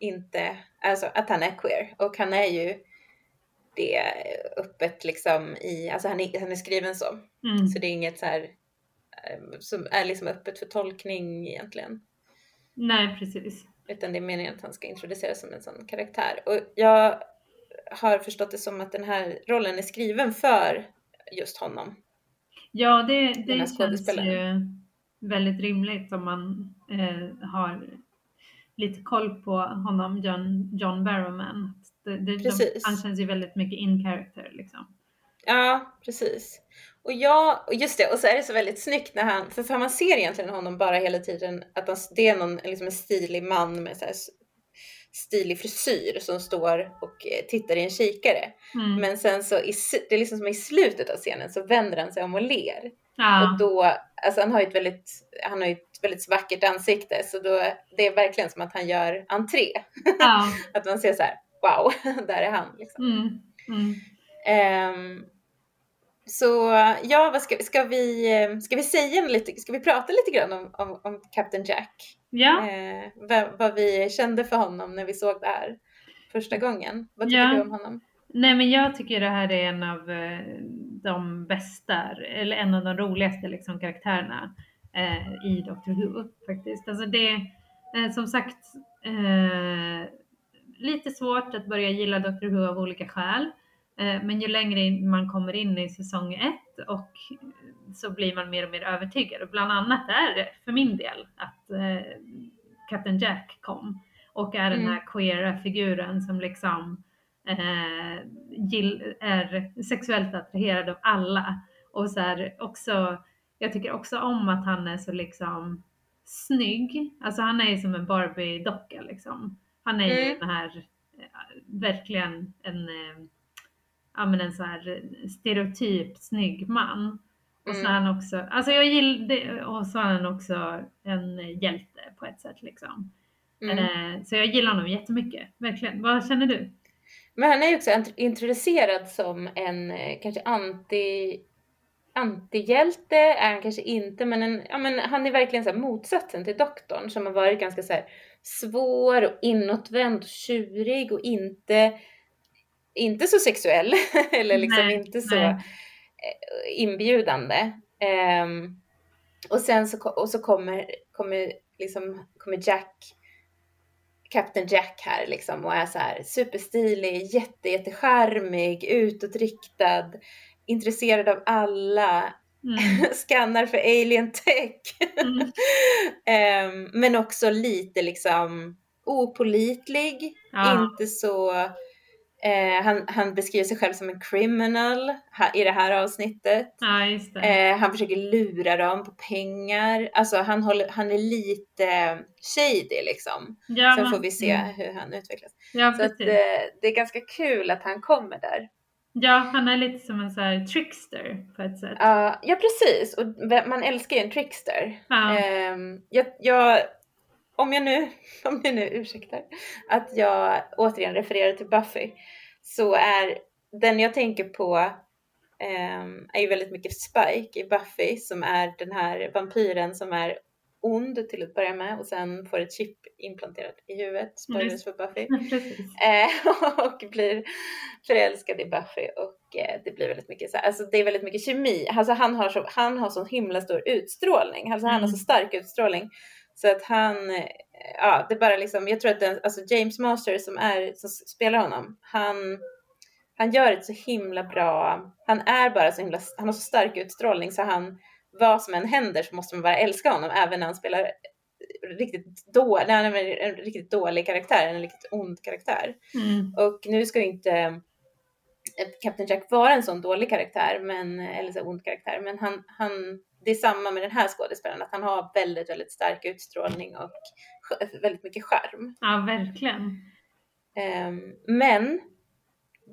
inte, alltså att han är queer. Och han är ju det öppet liksom i, alltså han är, han är skriven så. Mm. Så det är inget så här som är liksom öppet för tolkning egentligen. Nej, precis. Utan det är meningen att han ska introduceras som en sån karaktär. Och jag har förstått det som att den här rollen är skriven för just honom. Ja, det, det känns ju väldigt rimligt om man eh, har lite koll på honom, John, John Barrowman. Det, det, de, Precis. han känns ju väldigt mycket in character liksom. Ja, precis. Och ja, och just det, och så är det så väldigt snyggt när han, för, för man ser egentligen honom bara hela tiden att han, det är någon, liksom en stilig man med så här stilig frisyr som står och eh, tittar i en kikare. Mm. Men sen så, i, det är liksom som i slutet av scenen så vänder han sig om och ler. ja. Och då, alltså han har ju ett väldigt, han har ett väldigt vackert ansikte så då, det är verkligen som att han gör entré. ja. Att man ser så här, wow, där är han liksom. Mm. Mm. Ehm, så ja, vad ska, ska, vi, ska vi säga lite, ska vi prata lite grann om, om, om Captain Jack? Ja. Eh, vad, vad vi kände för honom när vi såg det här första gången. Vad tycker Ja. du om honom? Nej men jag tycker det här är en av eh, de bästa, eller en av de roligaste liksom, karaktärerna eh, i Doctor Who faktiskt. Alltså det, eh, som sagt, eh, lite svårt att börja gilla Doctor Who av olika skäl. Eh, men ju längre man kommer in i säsong ett och så blir man mer och mer övertygad. Och bland annat är det för min del att eh, Captain Jack kom och är den Mm. här queera figuren som liksom eh, gill, är sexuellt attraherad av alla. Och så här också, jag tycker också om att han är så liksom snygg. Alltså han är ju som en Barbie-docka liksom. Han är ju Mm. den här, eh, verkligen en, ja men en så här stereotyp snygg man. Och så Mm. han också, alltså jag gillar det, och så han också en hjälte på ett sätt liksom. Mm. Eh, så jag gillar honom jättemycket, verkligen. Vad känner du? Men han är ju också int- introducerad som en eh, kanske anti antihjälte är han kanske inte, men, en, ja, men han är verkligen så motsatsen till doktorn som har varit ganska så svår och inåtvänd och tjurig och inte, inte så sexuell eller liksom Nej, inte så nej. eh, inbjudande. Ehm, och sen så, och så kommer, kommer, liksom, kommer Jack Captain Jack här liksom och är så här superstilig, jätte, jättecharmig, utåtriktad, intresserad av alla, Mm. skannar för alien tech. Mm. Ehm, men också lite liksom opolitlig, Ja. inte så eh, han, han beskriver sig själv som en criminal ha, i det här avsnittet. ja. Eh, han försöker lura dem på pengar. Alltså han, håller, han är lite shady liksom. ja, Sen får vi se Mm. hur han utvecklas. Ja, Så att, eh, det är ganska kul att han kommer där. Ja, han är lite som en så här trickster på ett sätt. Ja, ja precis. Och man älskar ju en trickster. Ja. Ehm, jag, jag, om jag nu, om jag nu ursäktar, att jag återigen refererar till Buffy, så är den jag tänker på ehm, är ju väldigt mycket Spike i Buffy som är den här vampyren som är ond till att börja med och sen får ett chip implanterat i huvudet, spoilers Just. för Buffy. Eh, och blir förälskad i Buffy och eh, det blir väldigt mycket så här, alltså det är väldigt mycket kemi. Alltså han har så, han har så himla stor utstrålning, alltså han har Mm. så stark utstrålning så att han, eh, ja det bara liksom, jag tror att den, alltså James Master som är, som spelar honom, han, han gör ett så himla bra, han är bara så himla, han har så stark utstrålning så han, vad som än händer så måste man bara älska honom även när han spelar riktigt, då, när han är en riktigt dålig karaktär, en riktigt ond karaktär. Mm. Och nu ska ju inte Captain Jack vara en sån dålig karaktär, men, eller så ond karaktär, men han, han, det är samma med den här skådespelaren, att han har väldigt, väldigt stark utstrålning och väldigt mycket charm. Ja, verkligen. Um, men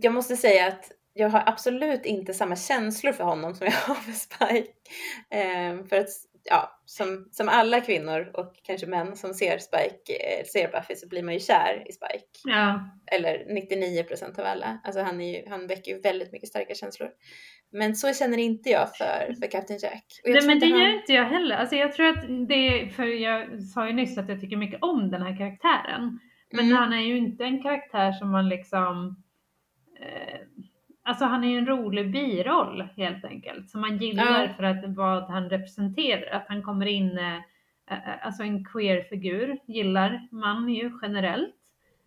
jag måste säga att jag har absolut inte samma känslor för honom som jag har för Spike. Um, för att ja, som, som alla kvinnor och kanske män som ser Spike, eh, ser Buffy så blir man ju kär i Spike. Ja. Eller 99 procent av alla. Alltså han, är ju, han väcker ju väldigt mycket starka känslor. Men så känner inte jag för, för Captain Jack. Nej men det han... gör inte jag heller. Alltså jag tror att det är, för jag sa ju nyss att jag tycker mycket om den här karaktären. Men mm. han är ju inte en karaktär som man liksom eh, Alltså han är ju en rolig biroll helt enkelt som man gillar ja. för att vad han representerar. Att han kommer in, eh, eh, alltså en queer-figur gillar man ju generellt.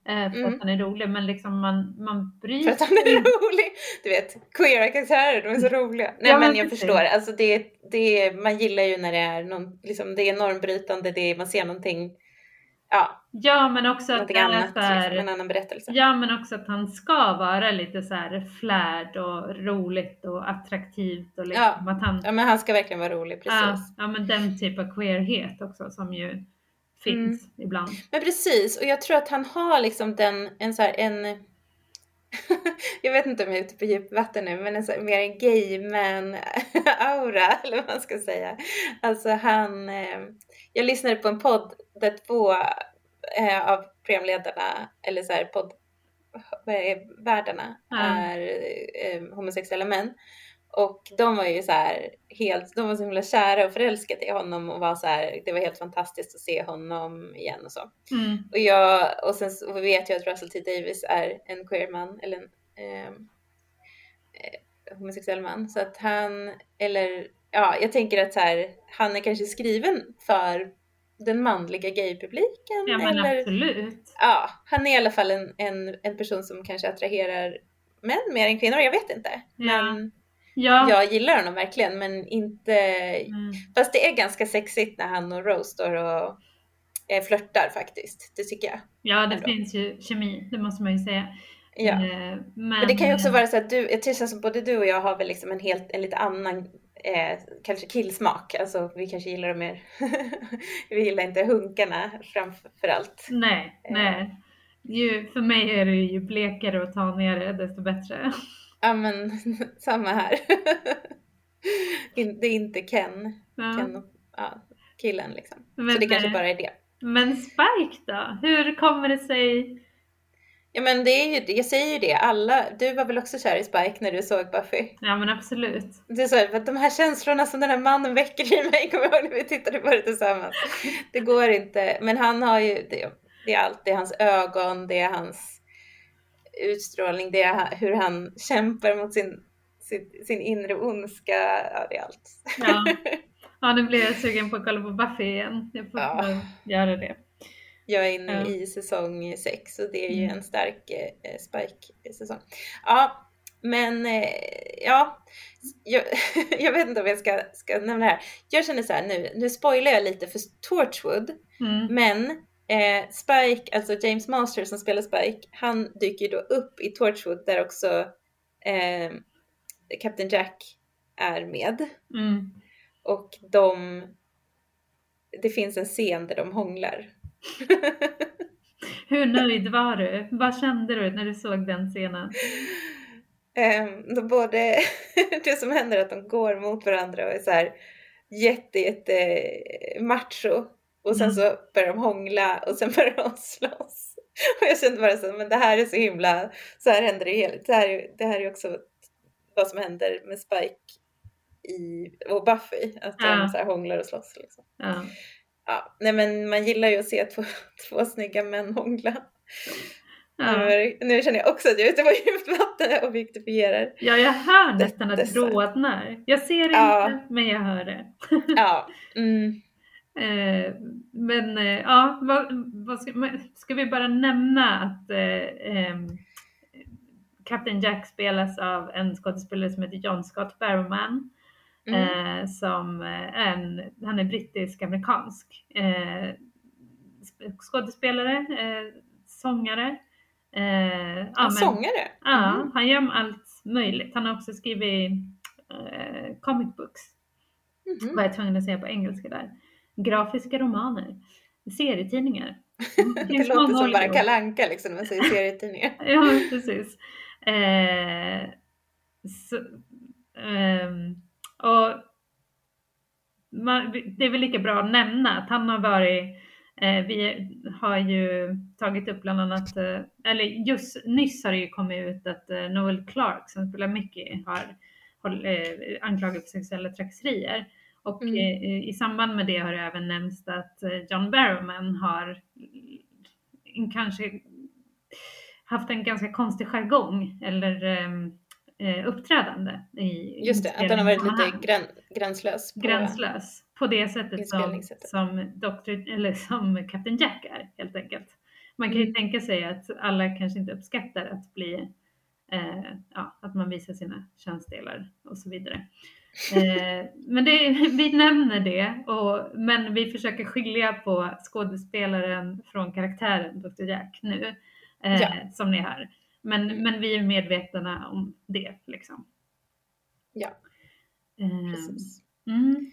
Eh, för mm. att han är rolig men liksom man, man bryr sig. För att han är rolig! Du vet, queera karaktärer, de är så roliga. Nej ja, men, jag förstår, alltså det, det, man gillar ju när det är någon, liksom det är normbrytande, det är, man ser någonting ja, ja men också att det annat, är liksom, en annan berättelse. Ja men också att han ska vara lite så här flärd och roligt och attraktivt och liksom ja. att han. Ja men han ska verkligen vara rolig precis. Ja, ja men den typ av queerhet också som ju finns mm. ibland. Men precis och jag tror att han har liksom den en så här en jag vet inte om jag är ute på djupt vatten nu, men en så, mer en gay man aura eller vad man ska säga. Alltså han, eh, jag lyssnade på en podd där två eh, av programledarna, eller så här poddvärdarna, mm. är eh, homosexuella män. Och de var ju så här helt, de var så himla kära och förälskade i honom och var så här, det var helt fantastiskt att se honom igen och så. Mm. Och jag, och sen så vet jag att Russell T Davis är en queer man, eller en ehm, eh, homosexuell man. Så att han, eller ja, jag tänker att så här, han är kanske skriven för den manliga gaypubliken. Ja men eller, absolut. Ja, han är i alla fall en, en, en person som kanske attraherar män mer än kvinnor, jag vet inte. Ja. Men ja. jag gillar honom verkligen men inte, mm. fast det är ganska sexigt när han och Rose står och eh, flörtar faktiskt, det tycker jag. Ja det ändå. finns ju kemi, det måste man ju säga. Ja. Men, men det kan ju också vara så att du, det känns som både du och jag har väl liksom en helt, en lite annan eh, kanske killsmak. Alltså vi kanske gillar dem mer. vi gillar inte hunkarna framför allt. Nej, eh. nej. Ju, för mig är det ju blekare och tanigare desto bättre. Ja men samma här. det är inte Ken, ja. Ken ja, killen liksom. Men, Så det kanske bara är det. Men Spike då? Hur kommer det sig Ja men det är ju, jag säger ju det, alla, du var väl också kär i Spike när du såg Buffy? Ja men absolut. Är så att de här känslorna som den här mannen väcker i mig, kommer jag ihåg när vi tittade på det tillsammans. Det går inte, men han har ju, det, det är allt, det är hans ögon, det är hans utstrålning, det är hur han kämpar mot sin, sin, sin inre ondska, ja det är allt. Ja, ja nu blir jag sugen på att kolla på Buffy igen, jag får ja. göra det. Jag är inne i säsong 6 och det är ju mm. en stark eh, Spike-säsong. Ja, men eh, ja, jag, jag, vet inte om jag ska, ska nämna det här. Jag känner så här nu, nu spoilar jag lite för Torchwood, mm. men eh, Spike, alltså James Master som spelar Spike, han dyker ju då upp i Torchwood där också eh, Captain Jack är med. Mm. Och de, det finns en scen där de hånglar. Hur nöjd var du? Vad kände du när du såg den scenen? Um, då både det som händer är att de går mot varandra och är så här jätte, jätte macho och sen mm. så börjar de hångla och sen börjar de slåss. Och jag kände bara så men det här är så himla, så här händer det hela, det här, det här är också vad som händer med Spike i, och Buffy, att de ja. så här hånglar och slåss liksom. Ja ja, nej men man gillar ju att se två, två snygga män hångla. Ja. Nu, nu känner jag också att jag är ute på djupt vatten och objektifierar. Ja, jag hör nästan att det rodnar. Jag ser det inte, men jag hör det. ja. Mm. Eh, men eh, ja, vad, vad ska, ska, vi bara nämna att eh, eh, Captain Jack spelas av en skådespelare som heter John Scott Barrowman. Mm. Eh, som eh, en, han är brittisk-amerikansk eh, skådespelare, sångare. Eh, ja, sångare? Ja, mm. han gör allt möjligt. Han har också skrivit comic books, Mhm. var jag tvungen att säga på engelska där. Grafiska romaner, serietidningar. Det finns låter som bara ord. Kalle Anka liksom när man säger serietidningar. Ja, precis. Eh, så, ehm, och man, det är väl lika bra att nämna att han har varit, eh, vi har ju tagit upp bland annat, eh, eller just nyss har det ju kommit ut att eh, Noel Clark som spelar Mickey har, har eh, anklagats för sexuella trakasserier. Och Mm. eh, i samband med det har det även nämnts att eh, John Barrowman har kanske haft en ganska konstig jargong eller ehm, eh, uppträdande i Just det, att han har varit lite grän, gränslös. På, gränslös på det sättet som, som, Dr. eller som Captain Jack är helt enkelt. Man kan ju Mm. tänka sig att alla kanske inte uppskattar att bli eh, ja, att man visar sina könsdelar och så vidare. Eh, men det, vi nämner det, och, men vi försöker skilja på skådespelaren från karaktären Dr. Jack nu, eh, Ja. som ni hör. Men, Mm. men vi är medvetna om det liksom. Ja, Eh, precis. mm.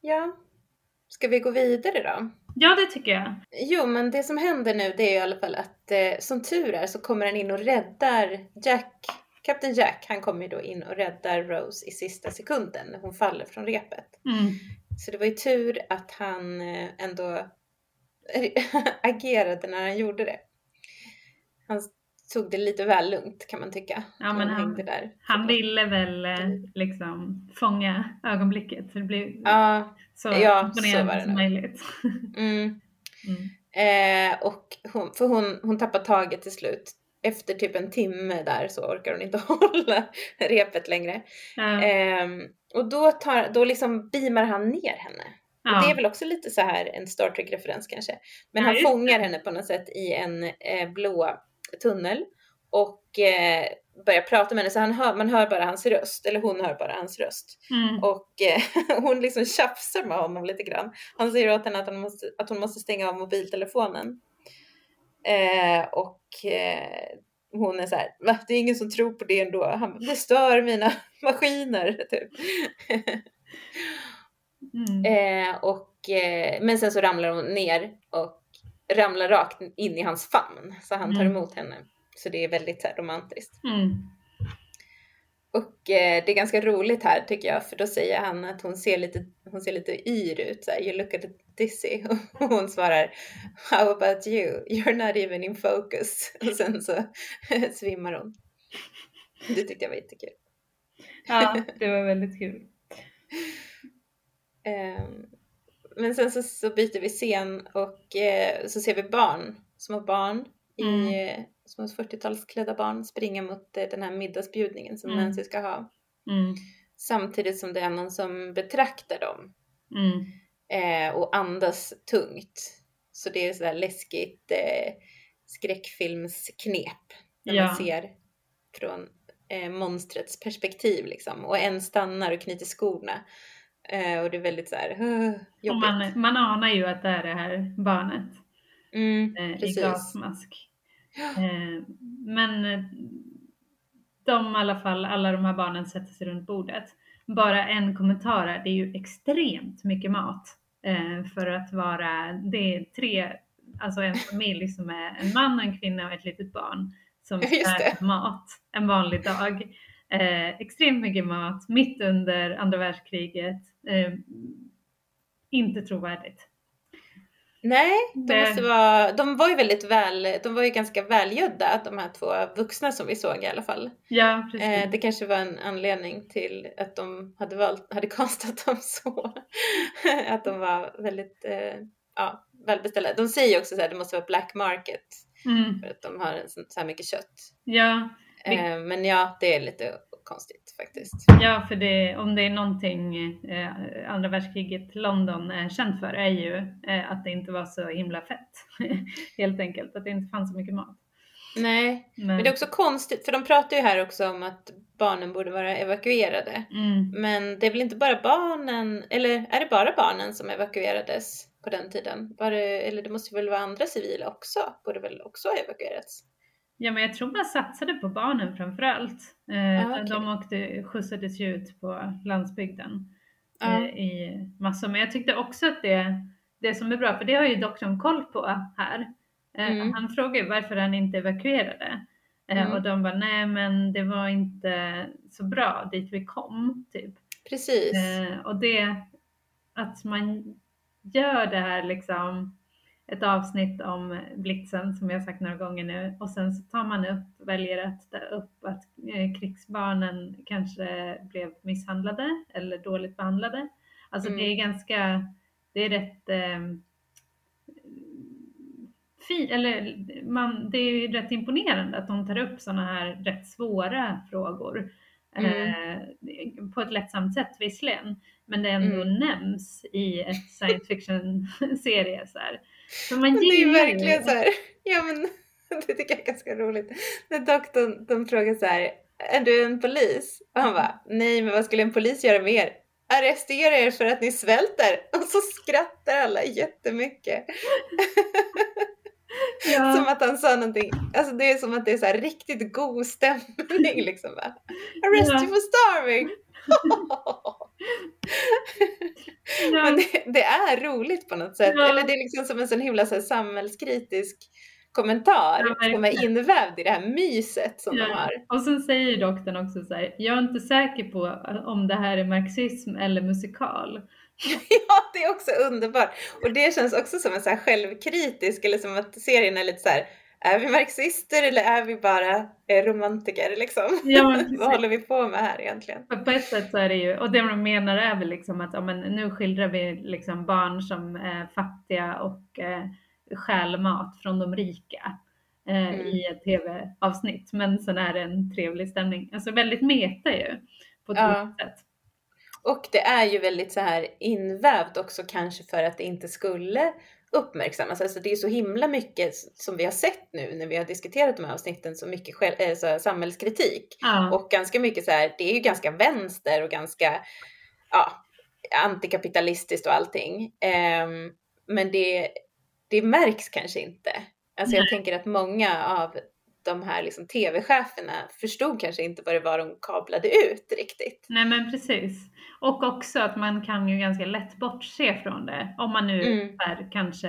Ja, ska vi gå vidare då? Ja, det tycker jag. Jo, men det som händer nu det är i alla fall att eh, som tur är så kommer han in och räddar Jack, Captain Jack, han kommer ju då in och räddar Rose i sista sekunden när hon faller från repet. Mm. Så det var ju tur att han eh, ändå agerade när han gjorde det. Han tog det lite väl lugnt kan man tycka. Ja, men han han- hängde där. Han ville väl eh, Mm. liksom fånga ögonblicket så det blev Ja, så ja, så var det som möjligt. mm. Mm. Eh, och hon, för hon, hon tappar taget till slut. Efter typ en timme där så orkar hon inte hålla repet längre. Ja, Ehm, och då, tar, då liksom beamar han ner henne. Och ja. det är väl också lite så här en Star Trek-referens kanske. Men Ja, han fångar det. henne på något sätt i en eh, blå tunnel. Och eh, börjar prata med henne så han hör, man hör bara hans röst. Eller hon hör bara hans röst. Mm. Och eh, hon liksom tjafsar med honom lite grann. Han säger åt henne att, måste, att hon måste stänga av mobiltelefonen. Eh, och eh, hon är så här, va? Det är ingen som tror på det ändå. Han det stör mina maskiner. Typ. Mm. Eh, och, eh, men sen så ramlar hon ner och ramlar rakt in i hans famn. Så han tar Mm. emot henne. Så det är väldigt så här, romantiskt. Mm. Och eh, det är ganska roligt här tycker jag. För då säger han att hon ser lite, hon ser lite yr ut. Så här, you look at dizzy. Och hon svarar How about you? You're not even in focus. Och sen så svimmar hon. Det tyckte jag var jättekul. Ja, det var väldigt kul. Ehm, Men sen så, så byter vi scen och eh, så ser vi barn, små barn, i, Mm. Små 40-talsklädda barn springa mot eh, den här middagsbjudningen som Mm. Nancy ska ha. Mm. Samtidigt som det är någon som betraktar dem Mm. eh, och andas tungt. Så det är sådär läskigt eh, skräckfilmsknep när Ja. man ser från eh, monstrets perspektiv liksom. Och en stannar och knyter skorna. Eh, och det är väldigt såhär uh, Och jobbigt. man, man anar ju att det är det här barnet Mm, eh, i gasmask. Eh, men eh, de i alla fall, alla de här barnen sätter sig runt bordet. Bara en kommentar här, det är ju extremt mycket mat. Eh, för att vara, det är tre, alltså en familj som är en man, en kvinna och ett litet barn som äter mat en vanlig dag. Eh, extremt mycket mat mitt under andra världskriget. Eh, inte trovärdigt. Nej, de, Det- måste vara, de var ju väldigt väl, de var ju ganska välgödda de här två vuxna som vi såg i alla fall. Ja, precis. Eh, det kanske var en anledning till att de hade valt, hade kastat dem så. att de var väldigt eh, ja, välbeställda. De säger ju också så här, det måste vara black market Mm, för att de har så här mycket kött. ja, Eh, men ja, det är lite konstigt faktiskt. ja, för det, om det är någonting eh, andra världskriget London är känt för är ju eh, att det inte var så himla fett. Helt enkelt, att det inte fanns så mycket mat. Nej, Men, men det är också konstigt för de pratar ju här också om att barnen borde vara evakuerade. mm, Men det är väl inte bara barnen, eller är det bara barnen som evakuerades på den tiden? Det, eller det måste väl vara andra civila också, borde väl också ha evakuerats? Ja, men jag tror man satsade på barnen framför allt. Eh, Ah, okej. De åkte, skjutsades ju ut på landsbygden Ja. eh, i massor. Men jag tyckte också att det, det som är bra, för det har ju doktorn koll på här. Eh, Mm. Han frågar ju varför han inte evakuerade. Eh, Mm. Och de bara, nej men det var inte så bra dit vi kom, typ. Precis. Eh, och det, att man gör det här liksom, ett avsnitt om blitzen som jag sagt några gånger nu och sen så tar man upp, väljer att ta upp att eh, krigsbarnen kanske blev misshandlade eller dåligt behandlade. Alltså Mm. det är ganska, det är rätt eh, fi, eller man, det är ju rätt imponerande att de tar upp sådana här rätt svåra frågor. Eh, på ett lättsamt sätt visserligen, men det ändå Mm. nämns i ett science fiction-serie. Så, här. Det är verkligen så här, ja men det tycker jag är ganska roligt. När doktorn de frågar så här, är du en polis? Och han bara, nej men vad skulle en polis göra med er? Arrestera er för att ni svälter! Och så skrattar alla jättemycket. Ja. Som att han sa någonting, alltså det är som att det är så riktigt god stämning liksom. Arrest Ja. you for starving! Ja. Men det, det är roligt på något sätt. Ja. Eller det är liksom som en sån himla så här, samhällskritisk kommentar Ja, som är invävd i det här myset som de Ja. har. Och sen säger doktorn också så här, jag är inte säker på om det här är marxism eller musikal. Ja, det är också underbart. Och det känns också som en så här självkritisk, eller som att serien är lite så här, är vi marxister eller är vi bara eh, romantiker liksom? Ja. Vad håller vi på med här egentligen? På ett sätt så är det ju, och det de menar är väl liksom att ja, men nu skildrar vi liksom barn som är fattiga och eh, stjäl mat från de rika eh, Mm. i ett tv-avsnitt. Men sen är det en trevlig stämning. Alltså väldigt meta ju på ett Ja. sätt. Och det är ju väldigt så här invävt också kanske för att det inte skulle uppmärksammas. Alltså det är så himla mycket som vi har sett nu när vi har diskuterat de här avsnitten, så mycket själv, äh, så här, samhällskritik. Ja, Och ganska mycket så här, det är ju ganska vänster och ganska ja, antikapitalistiskt och allting. Ehm, men det, det märks kanske inte. Alltså jag Nej. tänker att många av de här liksom tv-cheferna förstod kanske inte vad det var de kablade ut riktigt. nej men precis. Och också att man kan ju ganska lätt bortse från det. Om man nu Mm. är, kanske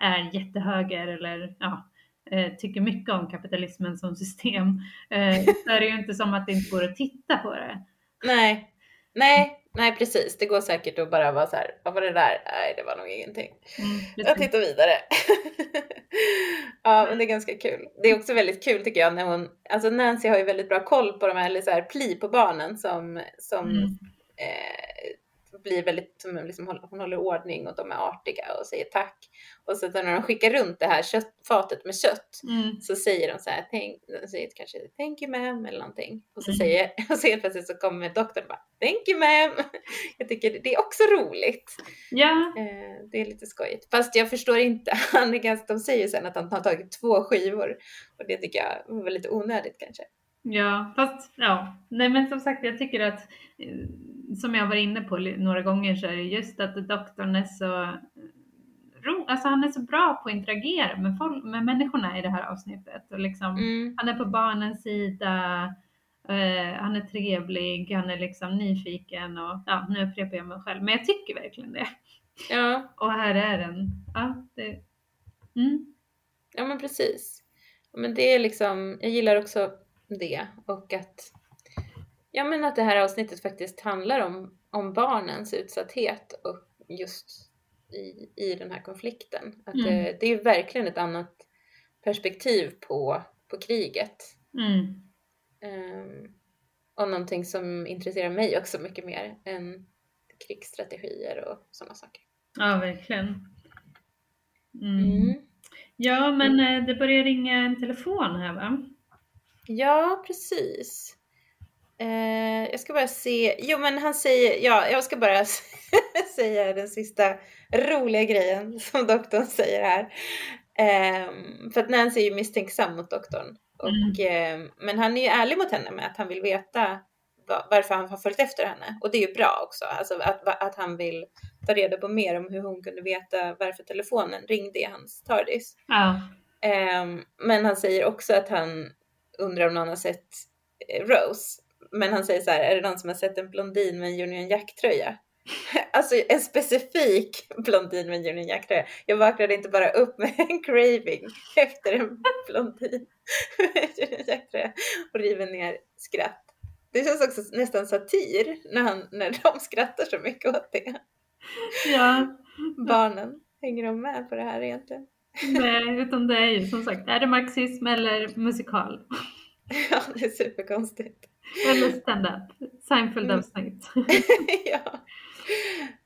är jättehöger eller ja, eh, tycker mycket om kapitalismen som system. Eh, så är det ju inte som att det inte går att titta på det. Nej, nej, nej precis. Det går säkert att bara vara så här, vad var det där? Nej, det var nog ingenting. Mm, Jag tittar vidare. ja, men det är ganska kul. Det är också väldigt kul tycker jag när hon, alltså Nancy har ju väldigt bra koll på de här, eller så här pli på barnen som, som Mm. Eh, blir väldigt, som liksom, hon håller ordning och de är artiga och säger tack. Och så när de skickar runt det här kött, fatet med kött Mm. så säger de så här, thank, de säger kanske thank you ma'am eller någonting. Och så Mm. säger, och så helt plötsligt så kommer doktorn och bara thank you ma'am. Jag tycker det- det är också roligt. Ja, Eh, det är lite skojigt. Fast jag förstår inte, han är ganska, de säger sen att han har tagit två skivor. Och det tycker jag var lite onödigt kanske. Ja, fast ja. Nej men som sagt jag tycker att eh, som jag var inne på några gånger så är det just att doktorn är så eh, alltså han är så bra på att interagera med, folk, med människorna i det här avsnittet. Och liksom, Mm. Han är på barnens sida, eh, han är trevlig, han är liksom nyfiken och ja, nu upprepar jag mig själv. Men jag tycker verkligen det. Ja, Och här är den. Ja, det, mm, ja men precis. Men det är liksom, jag gillar också det. Och att, ja men att det här avsnittet faktiskt handlar om, om barnens utsatthet och just i, i den här konflikten. Att Mm. det, det är verkligen ett annat perspektiv på, på kriget. mm, Ehm, och någonting som intresserar mig också mycket mer än krigsstrategier och sådana saker. ja, verkligen. Mm. Mm. Ja, men eh, det börjar ringa en telefon här va? Ja, precis. Eh, jag ska bara se. Jo, men han säger, ja, jag ska bara säga den sista roliga grejen som doktorn säger här. Ehm, för att Nancy är ju misstänksam mot doktorn. Och, ehm, men han är ju ärlig mot henne med att han vill veta va- varför han har följt efter henne. Och det är ju bra också. Alltså att, att han vill ta reda på mer om hur hon kunde veta varför telefonen ringde i hans TARDIS. Ja. Ehm, men han säger också att han undrar om någon har sett eh, Rose. Men han säger så här, är det någon som har sett en blondin med en Union Jack-tröja? Alltså en specifik blondin med en Union Jack-tröja. Jag vaknade inte bara upp med en craving efter en blondin med en Union Jack-tröja och river ner skratt. Det känns också nästan satir när, han, när de skrattar så mycket åt det. Ja, Barnen, hänger de med på det här egentligen? Nej, utan det är ju som sagt, är det marxism eller musikal? Ja, det är superkonstigt. Eller stand-up, Seinfeld-avsnitt. ja.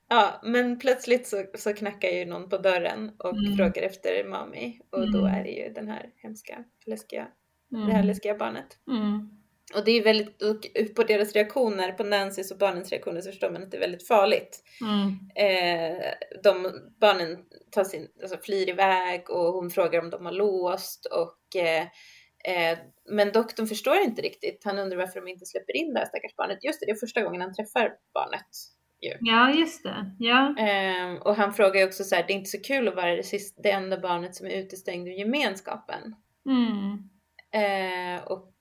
ja, men plötsligt så, så knackar ju någon på dörren och Mm. frågar efter Mami och då Mm. är det ju den här hemska, läskiga, det här Mm. läskiga barnet. Mm. Och det är väldigt, på deras reaktioner, på Nancys och barnens reaktioner så förstår man att det är väldigt farligt. Mm. Eh, de, barnen tar sin, alltså flyr iväg och hon frågar om de har låst och eh, eh, men doktorn förstår inte riktigt. Han undrar varför de inte släpper in det här stackars barnet. Just det, det är första gången han träffar barnet. Ja, just det. Ja. Ehm, och han frågar ju också så här, det är inte så kul att vara det, sista, det enda barnet som är utestängd ur gemenskapen. Mm. Eh, och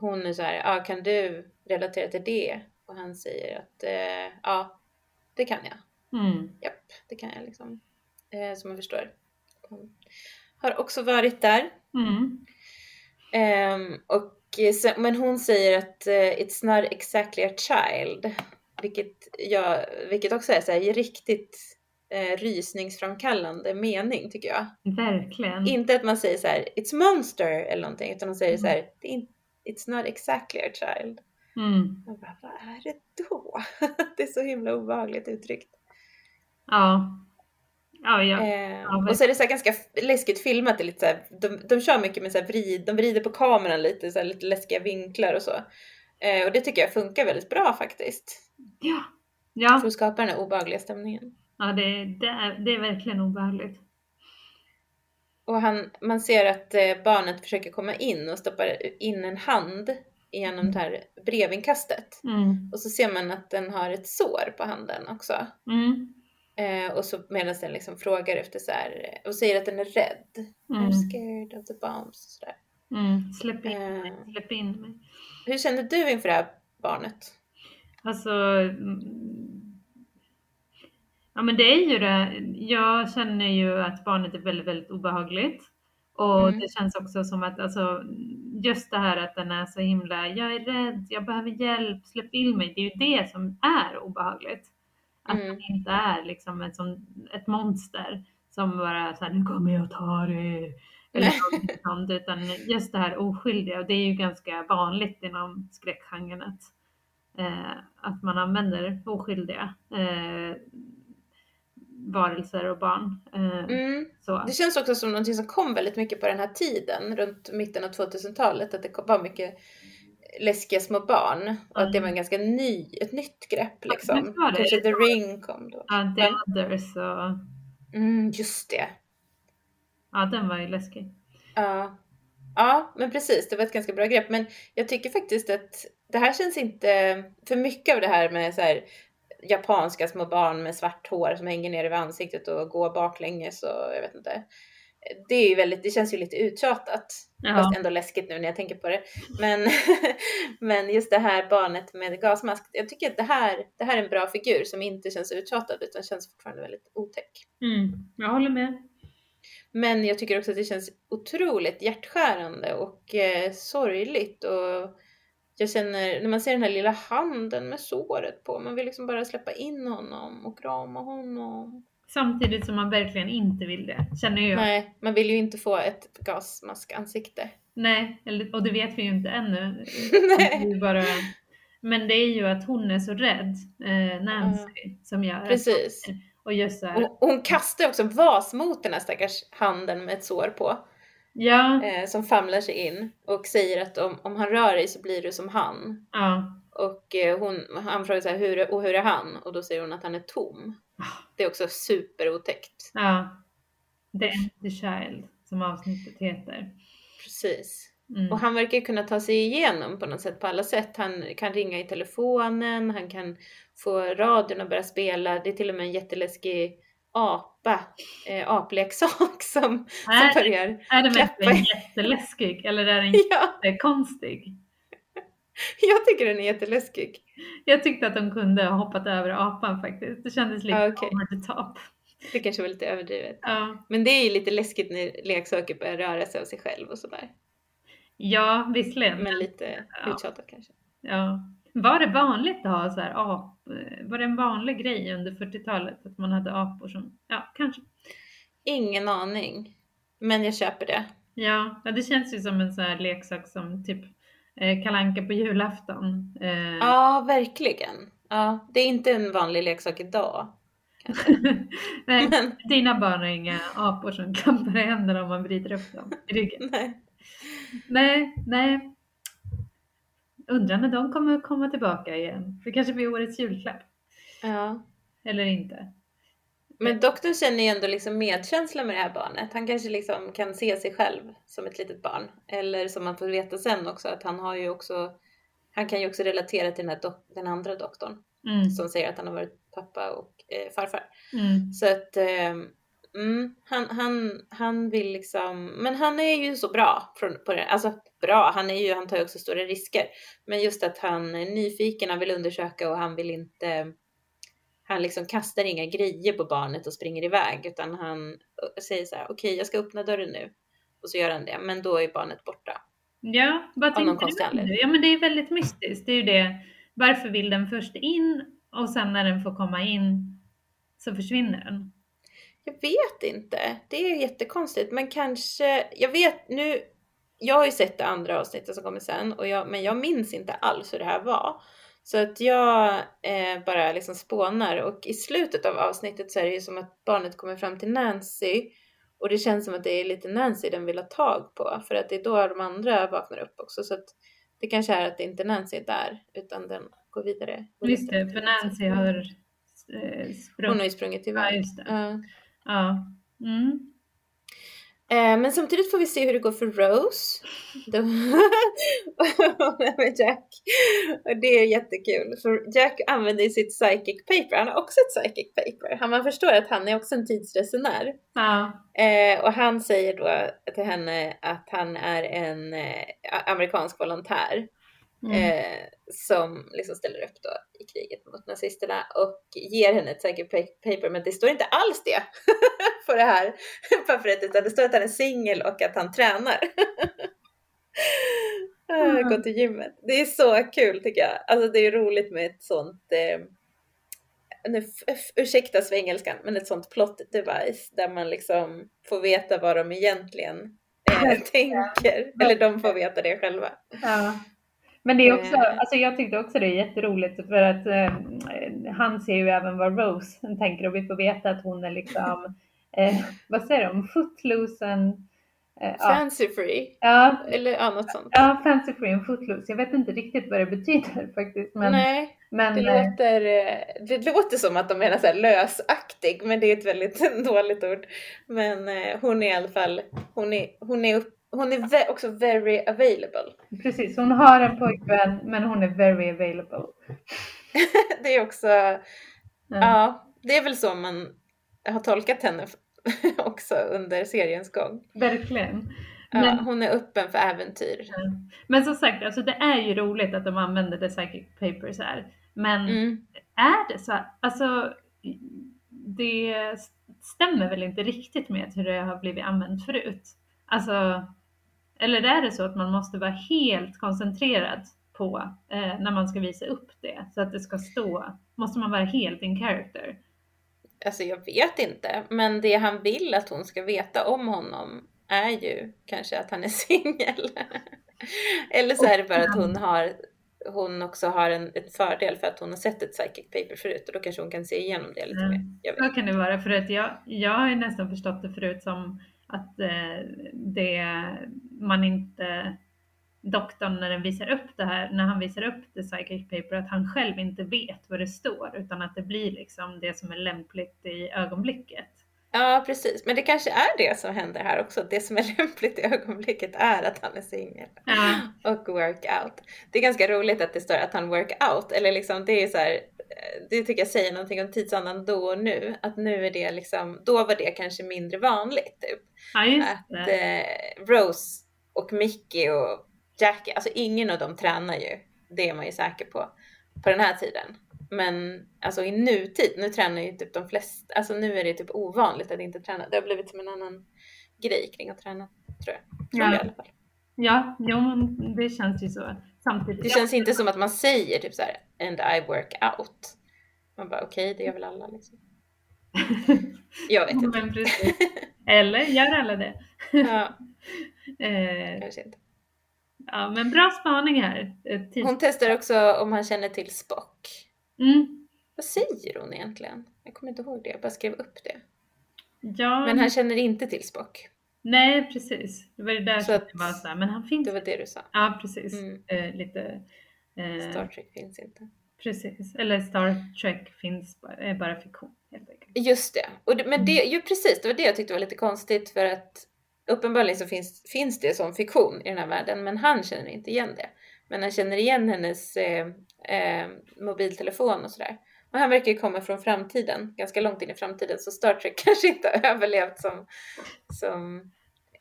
hon är så här, ja kan du relatera till det? Och han säger att eh, ja, det kan jag. Mm. Japp, det kan jag liksom. Eh, som man förstår. Hon har också varit där. Mm. Och, eh, sen- men hon säger att eh, it's not exactly a child. Vilket, jag, vilket också är så här, riktigt eh, rysningsframkallande mening tycker jag. Verkligen. Inte att man säger så här, it's monster eller någonting, utan de säger så här, "Det är in- it's not exactly a child. Mm. Jag bara, vad är det då? det är så himla obehagligt uttryckt. Ja. Ja, ja. Eh, men- och så är det så ganska läskigt filmat, det är lite så här, de, de kör mycket med så här vrid, de vrider på kameran lite, så här, lite läskiga vinklar och så. Eh, och det tycker jag funkar väldigt bra faktiskt. Ja. Ja, För att skapa den här obehagliga stämningen. ja det, det, är, det är verkligen obehagligt. Och han, man ser att eh, barnet försöker komma in och stoppar in en hand genom det här brevinkastet. Mm. Och så ser man att den har ett sår på handen också. Mm. Eh, och så medan den liksom frågar efter så här eh, och säger att den är rädd. Mm. I'm scared of the bombs och sådär. Mm. Släpp in mig. Eh, Släpp in mig. hur kände du inför det här barnet? Alltså, mm, ja men det är ju det. Jag känner ju att barnet är väldigt, väldigt obehagligt. Och Mm. det känns också som att alltså, just det här att den är så himla, jag är rädd, jag behöver hjälp, släpp in mig. Det är ju det som är obehagligt. Att Mm. man inte är liksom ett, som, ett monster som bara så här, nu kommer jag ta det. Eller sånt, utan just det här oskyldiga. Och det är ju ganska vanligt inom skräckgenren att, eh, att man använder oskyldiga eh, varelser och barn. Eh, Mm. Det känns också som någonting som kom väldigt mycket på den här tiden, runt mitten av 2000-talet, att det var mycket läskiga små barn och att det var en ganska ny, ett nytt grepp Ja, liksom. det var det. Kanske The Ring kom då. Ja, The Others och Mm, just det. ja, den var ju läskig. Ja. ja, men precis. Det var ett ganska bra grepp. Men jag tycker faktiskt att det här känns inte... För mycket av det här med så här japanska små barn med svart hår som hänger ner över ansiktet och går baklänges och jag vet inte. Det, är ju väldigt, det känns ju lite uttjatat. Ja, Fast ändå läskigt nu när jag tänker på det. Men, men just det här barnet med gasmask. Jag tycker att det här, det här är en bra figur som inte känns uttjatad utan känns fortfarande väldigt otäck. mm, jag håller med. Men jag tycker också att det känns otroligt hjärtskärande och eh, sorgligt. Och jag känner, när man ser den här lilla handen med såret på, man vill liksom bara släppa in honom och krama honom. Samtidigt som man verkligen inte vill det, känner jag. Nej, man vill ju inte få ett gasmaskansikte. Nej, och det vet vi ju inte ännu. Nej. Bara, men det är ju att hon är så rädd, eh, Nancy, som gör. Precis. Och just så här, Och och hon kastar också en vas mot den här stackars handen med ett sår på. Ja, Eh, som famlar sig in och säger att om, om han rör dig så blir du som han. ja, Och eh, hon, han frågar så här, hur, och hur är han? Och då säger hon att han är tom. Det är också superotäckt. ja. The Empty Child, som avsnittet heter. Precis. Mm. Och han verkar kunna ta sig igenom på något sätt, på alla sätt. Han kan ringa i telefonen, han kan få radion att börja spela. Det är till och med en jätteläskig apa, eh, apleksak som, som Är, börjar är den verkligen jätteläskig eller är den Ja, jättekonstig? jag tycker den är jätteläskig. Jag tyckte att de kunde ha hoppat över apan faktiskt. Det kändes lite Ja, okej. over the top. Det kanske var lite överdrivet. Ja, Men det är ju lite läskigt när leksaker börjar röra sig av sig själv och sådär. ja visserligen. Men lite Ja. uttjatat kanske. Ja. Var det vanligt att ha så här ap... Var det en vanlig grej under 40-talet att man hade apor som... Ja, kanske. Ingen aning. Men jag köper det. Ja, ja det känns ju som en sån här leksak som typ eh, kalanka på julafton. Eh, Ja, verkligen. Ja, det är inte en vanlig leksak idag. Nej, Men dina barn har inga apor som klappar i händerna om man vrider upp dem i ryggen. nej. Nej, nej. Undrar när de kommer komma tillbaka igen. Det kanske blir årets julklapp. Ja. Eller inte. Men doktorn känner ju ändå liksom medkänsla med det här barnet. Han kanske liksom kan se sig själv som ett litet barn. Eller som man får veta sen också att han har ju också han kan ju också relatera till den, den andra doktorn Mm, som säger att han har varit pappa och eh, farfar. mm, Så att eh, mm, han, han, han vill liksom, men han är ju så bra på det. Alltså bra, han, är ju, han tar ju också stora risker. Men just att han är nyfiken, han vill undersöka och han vill inte, han liksom kastar inga grejer på barnet och springer iväg utan han säger så här, okej jag ska öppna dörren nu. Och så gör han det, men då är barnet borta. Ja, vad tänkte du. Ja, men det är väldigt mystiskt. Det är ju det. Varför vill den först in och sen när den får komma in så försvinner den? Jag vet inte. Det är jättekonstigt. Men kanske, jag vet nu, jag har ju sett det andra avsnittet som kommer sen, och jag, men jag minns inte alls hur det här var. Så att jag eh, bara liksom spånar och i slutet av avsnittet så är det ju som att barnet kommer fram till Nancy och det känns som att det är lite Nancy den vill ha tag på för att det är då de andra vaknar upp också. Så att det kanske är att det inte Nancy är där utan den går vidare. Just det, för Nancy har eh, Hon sprungit. har ju sprungit iväg. Ja. Ja. Mm. Eh, men samtidigt får vi se hur det går för Rose. Med Jack. Och det är jättekul. För Jack använder sitt psychic paper. Han har också ett psychic paper. Han, man förstår att han är också en tidsresenär. Ja. Eh, och han säger då till henne att han är en eh, amerikansk volontär. Mm. Eh, som liksom ställer upp då i kriget mot nazisterna och ger henne ett pa- paper men det står inte alls det på det här pappret utan det står att han är singel och att han tränar. Ah, Mm. Gå till gymmet. Det är så kul tycker jag. Alltså det är roligt med ett sånt eh, nu, ursäkta svengelskan, men ett sånt plot device där man liksom får veta vad de egentligen eh, tänker. Eller de får veta det själva. Ja. Men det är också, Eh. alltså jag tyckte också det är jätteroligt för att eh, han ser ju även vad Rose tänker och vi får veta att hon är liksom, eh, vad säger de, footloose and, eh, ja, Fancy free. ja, Eller ja, något sånt. ja, fancy free and footloose. Jag vet inte riktigt vad det betyder faktiskt. Men, Nej, men det eh, låter, eh, det låter som att de menar så här lösaktig, men det är ett väldigt dåligt ord. Men hon är i alla fall, hon är, hon är, upp, hon är också very available. precis, hon har en pojkvän men hon är very available. det är också, Ja. ja, det är väl så man har tolkat henne också under seriens gång. Verkligen. Ja, Men, hon är öppen för äventyr. men som sagt, alltså det är ju roligt att de använder the psychic papers här. Men Mm. är det så? Alltså, det stämmer väl inte riktigt med hur det har blivit använt förut? Alltså, eller är det så att man måste vara helt koncentrerad på eh, när man ska visa upp det? Så att det ska stå, måste man vara helt in character? Alltså jag vet inte, men det han vill att hon ska veta om honom är ju kanske att han är singel. Eller så är det bara att hon har hon också har en, en fördel för att hon har sett ett psychic paper förut och då kanske hon kan se igenom det lite Mm. mer. Jag vet. Så kan det vara, för att jag, jag har ju nästan förstått det förut som att eh, det man inte, doktorn när den visar upp det här, när han visar upp the psychic paper, att han själv inte vet vad det står, utan att det blir liksom det som är lämpligt i ögonblicket. Ja precis, men det kanske är det som händer här också. Det som är lämpligt i ögonblicket är att han är singel. Ja, och work out. Det är ganska roligt att det står att han work out, eller liksom det är så här, det tycker jag säger någonting om tidsandan då och nu. Att nu är det liksom, då var det kanske mindre vanligt. Typ. Ja, just Att eh, Rose och Mickey och Jackie, alltså ingen av dem tränar ju. Det är man ju säker på. På den här tiden. Men alltså i nutid, nu tränar ju typ de flesta, alltså nu är det typ ovanligt att inte träna. Det har blivit som en annan grej kring att träna, tror jag. Tror Ja. jag i alla fall. Ja, jo, det känns ju så. Samtidigt. Det känns inte som att man säger typ så här, and I work out. Man bara okej, det gör väl alla liksom. Jag vet inte. Eller gör alla det? Ja, Eh, kanske inte. ja, men bra spaning här. Eh, Hon testar också om han känner till Spock. Mm. Vad säger hon egentligen? Jag kommer inte ihåg det, jag bara skrev upp det. Ja, Men han känner inte till Spock. Nej precis. Det var det där Så som att- jag var så här, men han finns. Det var det du sa. Ja, precis. Mm. Eh, lite. Eh, Star Trek finns inte. Precis. Eller Star Trek finns bara, är bara fiktion helt enkelt. Just det. Och det, men det, ju precis, det var det jag tyckte var lite konstigt för att uppenbarligen så finns, finns det som fiktion i den här världen men han känner inte igen det. Men han känner igen hennes eh, eh, mobiltelefon och sådär. Och han verkar ju komma från framtiden, ganska långt in i framtiden, så Star Trek kanske inte har överlevt som, som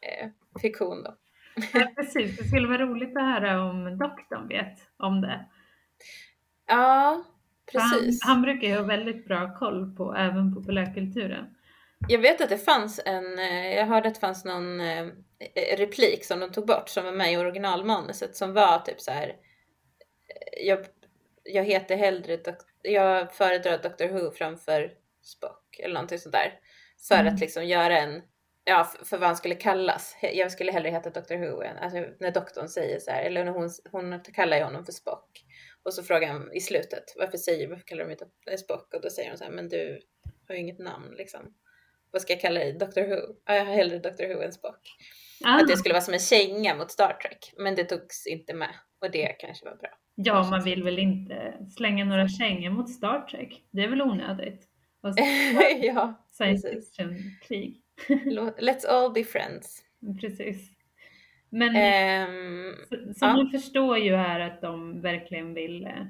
eh, fiktion då. Ja, precis. Det skulle vara roligt att höra om doktorn vet om det. Ja, För Han, precis. han brukar ju ha väldigt bra koll på även populärkulturen. Jag vet att det fanns en, eh, jag hörde att det fanns någon eh, replik som de tog bort som var med i originalmanuset som var typ så här. eh, Jag, jag heter hellre, jag föredrar Dr Who framför Spock eller någonting sånt där. För Mm. att liksom göra en, ja för, vad han skulle kallas. Jag skulle hellre heta Dr Who än, alltså när doktorn säger så här, eller när hon, hon kallar ju honom för Spock. Och så frågar han i slutet, varför säger, varför kallar de mig Dok- Spock? Och då säger hon så här, men du har ju inget namn liksom. Vad ska jag kalla dig? Dr Who? Ja, jag har hellre Dr Who än Spock. Ah, Att det skulle vara som en känga mot Star Trek. Men det togs inte med. Och det kanske var bra. Ja, man vill väl inte slänga några kängor mot Star Trek. Det är väl onödigt. Och så- ja, science fiction-krig. Let's all be friends. Precis. Men Ehm, så, så ja. man förstår ju här att de verkligen vill eh,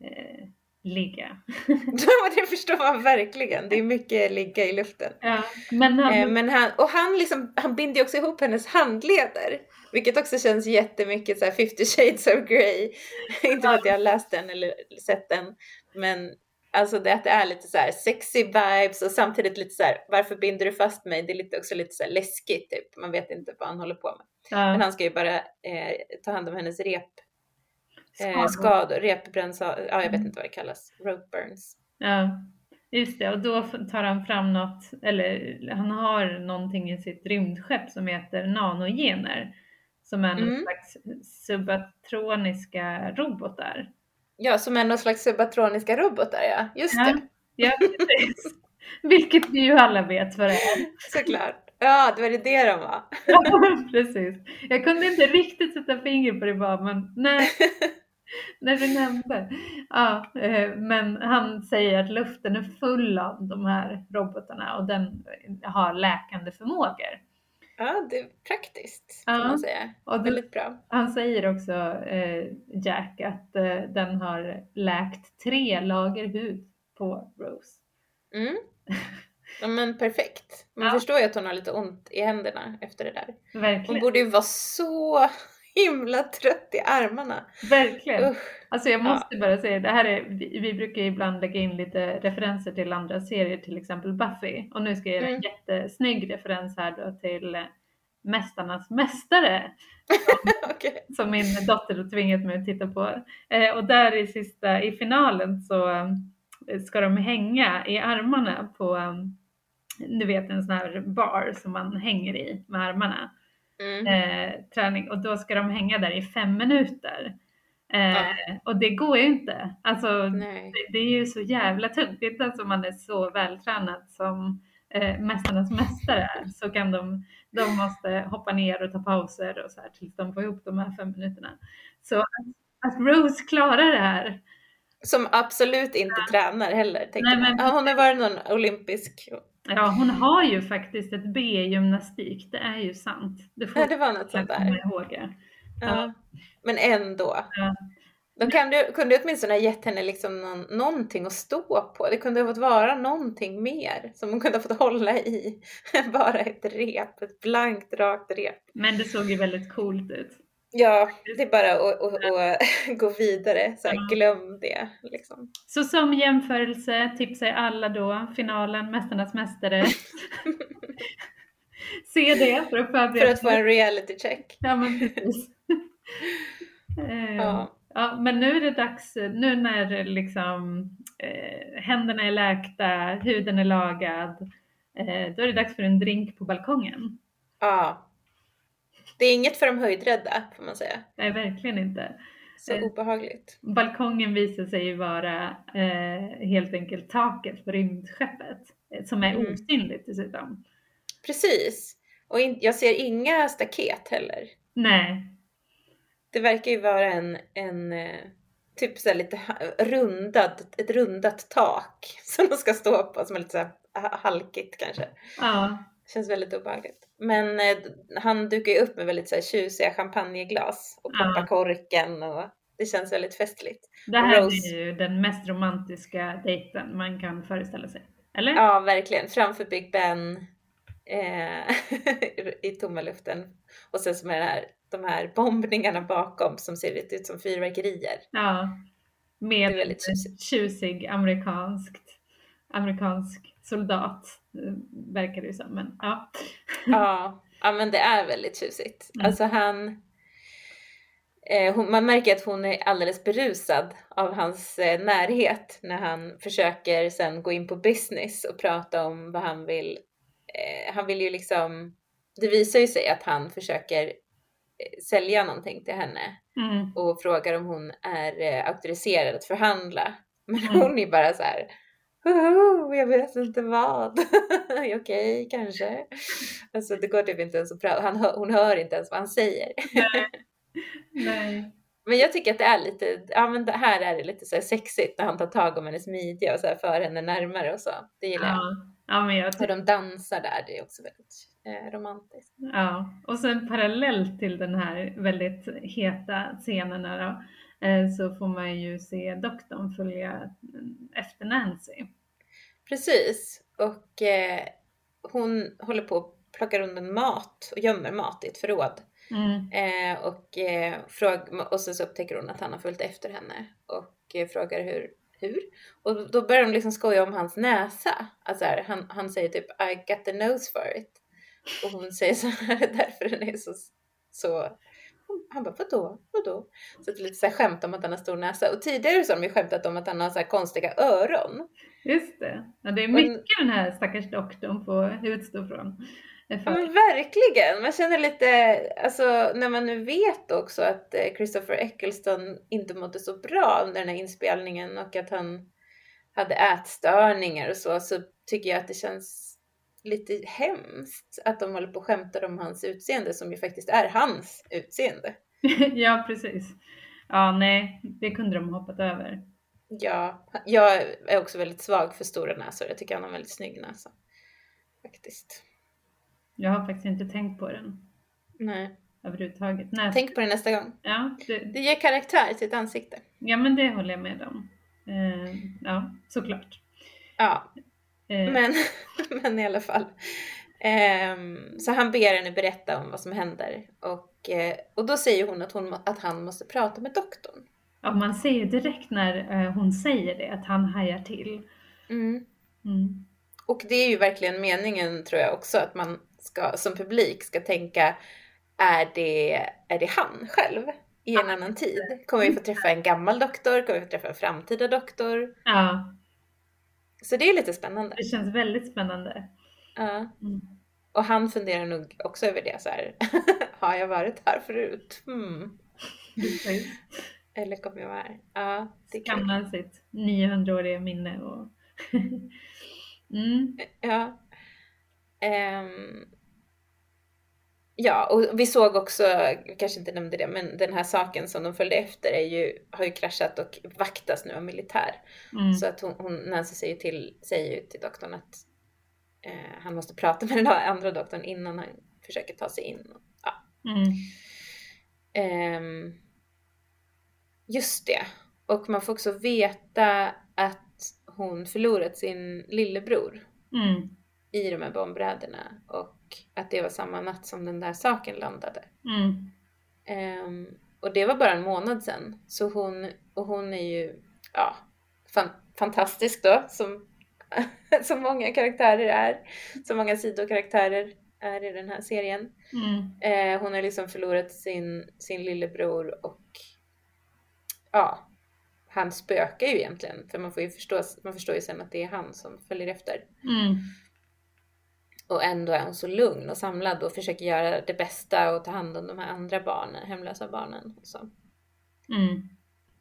eh, ligga. det förstår man verkligen. Det är mycket ligga i luften. Ja, men han, Eh, men han, och han, liksom, han binder också ihop hennes handleder. Vilket också känns jättemycket så här 50 shades of Grey. Inte för att jag har läst den eller sett den. Men alltså det, att det är lite så här sexy vibes och samtidigt lite så här varför binder du fast mig? Det är lite, också lite så här läskigt typ. Man vet inte vad han håller på med. Men ja, han ska ju bara eh, ta hand om hennes rep, eh, skador. skador, repbrännsskador. Ja, jag vet inte vad det kallas. Rope burns. Ja, just det. Och då tar han fram något, eller han har någonting i sitt rymdskepp som heter nanogener. Som är någon Mm. slags subatroniska robotar. Ja, som är någon slags subatroniska robotar ja. Just Ja. det. Ja, precis. Vilket vi ju alla vet vad det är. Såklart. Ja, det var det det de var. Ja, precis. Jag kunde inte riktigt sätta fingret på det bara, men när, när du nämnde. Ja, eh, men han säger att luften är full av de här robotarna och den har läkande förmågor. Ja, det är praktiskt kan Ja. man säga. Och det, Väldigt bra. han säger också, eh, Jack, att eh, den har läkt tre lager hud på Rose. Mm. Ja, men perfekt. Man Ja. förstår ju att hon har lite ont i händerna efter det där. Hon Verkligen. borde ju vara så himla trött i armarna. Verkligen. Usch. Alltså jag måste bara säga, det här är, vi, vi brukar ibland lägga in lite referenser till andra serier, till exempel Buffy. Och nu ska jag göra en Mm. jättesnygg referens här då till eh, Mästarnas Mästare. Okej. som min dotter har tvingat mig att titta på. Eh, och där i sista, i finalen så eh, ska de hänga i armarna på, eh, du vet en sån här bar som man hänger i med armarna. Mm. Eh, träning och då ska de hänga där i fem minuter. Eh, Ja. Och det går ju inte. Alltså det, det är ju så jävla tungt. Det är inte ens om man är så vältränad som eh, Mästarnas Mästare är. Så kan de, de måste hoppa ner och ta pauser och så här tills de får ihop de här fem minuterna. Så att, att Rose klarar det här. Som absolut inte tränar heller. Nej, men- Ja, hon har varit någon olympisk. Ja, hon har ju faktiskt ett B i gymnastik. Det är ju sant. Det får Ja, det var något sånt där. ihåg. det. Ja. Men ändå. De kunde, kunde åtminstone ha gett henne liksom någon, någonting att stå på. Det kunde ha fått vara någonting mer som hon kunde ha fått hålla i. Bara ett rep, ett blankt rakt rep. Men det såg ju väldigt coolt ut. Ja, det är bara att, att, att gå vidare. Så här, glöm det. Liksom. Så som jämförelse tipsar jag alla då finalen Mästarnas Mästare. Se det för att förbereda För att få en reality check. Ja, men precis. Eh, ja. ja, men nu är det dags, nu när liksom eh, händerna är läkta, huden är lagad, eh, då är det dags för en drink på balkongen. Ja. Det är inget för de höjdrädda får man säga. Nej, verkligen inte. Så eh, obehagligt. Balkongen visar sig ju vara eh, helt enkelt taket på rymdskeppet eh, som är mm. osynligt dessutom. Precis. Och in, jag ser inga staket heller. Nej. Det verkar ju vara en, en eh, typ så lite rundad, ett rundat tak som de ska stå på som är lite så här halkigt kanske. Ja. Känns väldigt obehagligt. Men eh, han dukar ju upp med väldigt så här tjusiga champagneglas och poppar ja. korken och det känns väldigt festligt. Det här Rose... är ju den mest romantiska dejten man kan föreställa sig. Eller? Ja, verkligen. Framför Big Ben eh, i tomma luften. Och sen så med här, de här bombningarna bakom som ser lite ut som fyrverkerier. Ja, med väldigt tjusig amerikanskt, amerikansk soldat eh, verkar det som. Men, ja. ja, ja, men det är väldigt tjusigt. Mm. Alltså han, eh, hon, man märker att hon är alldeles berusad av hans eh, närhet när han försöker sen gå in på business och prata om vad han vill eh, han vill ju liksom, det visar ju sig att han försöker eh, sälja någonting till henne mm. och frågar om hon är eh, auktoriserad att förhandla. Men mm. hon är bara så här, jag vet inte vad. Okej, okay, kanske. Alltså det går typ inte ens att prata. Han, hon hör inte ens vad han säger. Nej. Nej. Men jag tycker att det är lite, ja men det här är det lite så sexigt när han tar tag om hennes midja och så här för henne närmare och så. Det gillar ja. jag. Ja, men jag Hur de dansar där, det är också väldigt eh, romantiskt. Ja, och sen parallellt till den här väldigt heta scenerna då, eh, så får man ju se doktorn följa efter Nancy. Precis, och eh, hon håller på att plocka undan mat och gömmer mat i ett förråd. Mm. Eh, och, eh, fråg, och så, så upptäcker hon att han har följt efter henne och eh, frågar hur hur? Och då börjar de liksom skoja om hans näsa. Alltså här, han, han säger typ I got the nose for it. Och hon säger så här, därför den är så, så han bara vadå, vadå? Så det är lite så här skämt om att han har stor näsa. Och tidigare så har de ju skämtat om att han har så konstiga öron. Just det. Ja, det är mycket Men, den här stackars doktorn får utstå från. Ja, men verkligen! Man känner lite, alltså när man nu vet också att eh, Christopher Eccleston inte mådde så bra under den här inspelningen och att han hade ätstörningar och så, så tycker jag att det känns lite hemskt att de håller på och skämtar om hans utseende som ju faktiskt är hans utseende. ja, precis. Ja, nej, det kunde de hoppat över. Ja, jag är också väldigt svag för stora näsor. Jag tycker han har en väldigt snygg näsa. Faktiskt. Jag har faktiskt inte tänkt på den. Nej. Överhuvudtaget. Nej. Tänk på det nästa gång. Ja, det... det ger karaktär till ett ansikte. Ja, men det håller jag med om. Eh, ja, såklart. Ja, eh. men, men i alla fall. Eh, så han ber henne berätta om vad som händer och, eh, och då säger hon att, hon att han måste prata med doktorn. Ja, man ser ju direkt när eh, hon säger det att han hajar till. Mm. Mm. Och det är ju verkligen meningen tror jag också att man ska, som publik ska tänka, är det, är det han själv i en annan tid? Kommer vi få träffa en gammal doktor? Kommer vi få träffa en framtida doktor? Ja. Så det är lite spännande. Det känns väldigt spännande. Ja. Mm. Och han funderar nog också över det så här. Har jag varit här förut? Hmm. Eller kommer jag vara här? Ja, det Skamma sitt 900-åriga minne och mm. Ja. Um, ja, och vi såg också, vi kanske inte nämnde det, men den här saken som de följde efter är ju, har ju kraschat och vaktas nu av militär. Mm. Så att hon, hon, Nancy säger, till, säger ju till doktorn att eh, han måste prata med den andra doktorn innan han försöker ta sig in. Ja. Mm. Um, Just det. Och man får också veta att hon förlorat sin lillebror Mm. i de här bombräderna och att det var samma natt som den där saken landade. Mm. Ehm, och det var bara en månad sedan. Så hon, och hon är ju ja, fan, fantastisk då, som, som många karaktärer är. Som många sidokaraktärer är i den här serien. Mm. Eh, hon har liksom förlorat sin, sin lillebror och ja, han spökar ju egentligen. För man, får ju förstå, man förstår ju sen att det är han som följer efter. Mm. Och ändå är hon så lugn och samlad och försöker göra det bästa och ta hand om de här andra barnen, hemlösa barnen. Och så. Mm.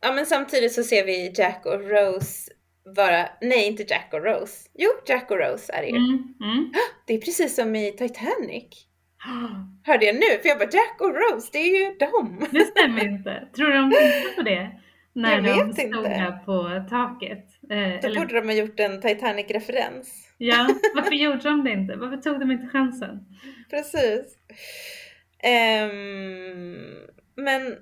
Ja men samtidigt så ser vi Jack och Rose vara, nej inte Jack och Rose. Jo, Jack och Rose är det ju. Mm. Mm. Det är precis som i Titanic. Hörde jag nu? För jag bara Jack och Rose, det är ju dem. Det stämmer inte. Tror du de tänkte på det? När Jag de vet stod inte. på taket. Eh, Då eller, borde de ha gjort en Titanic-referens. Ja, varför gjorde de det inte? Varför tog de inte chansen? Precis. Ehm, men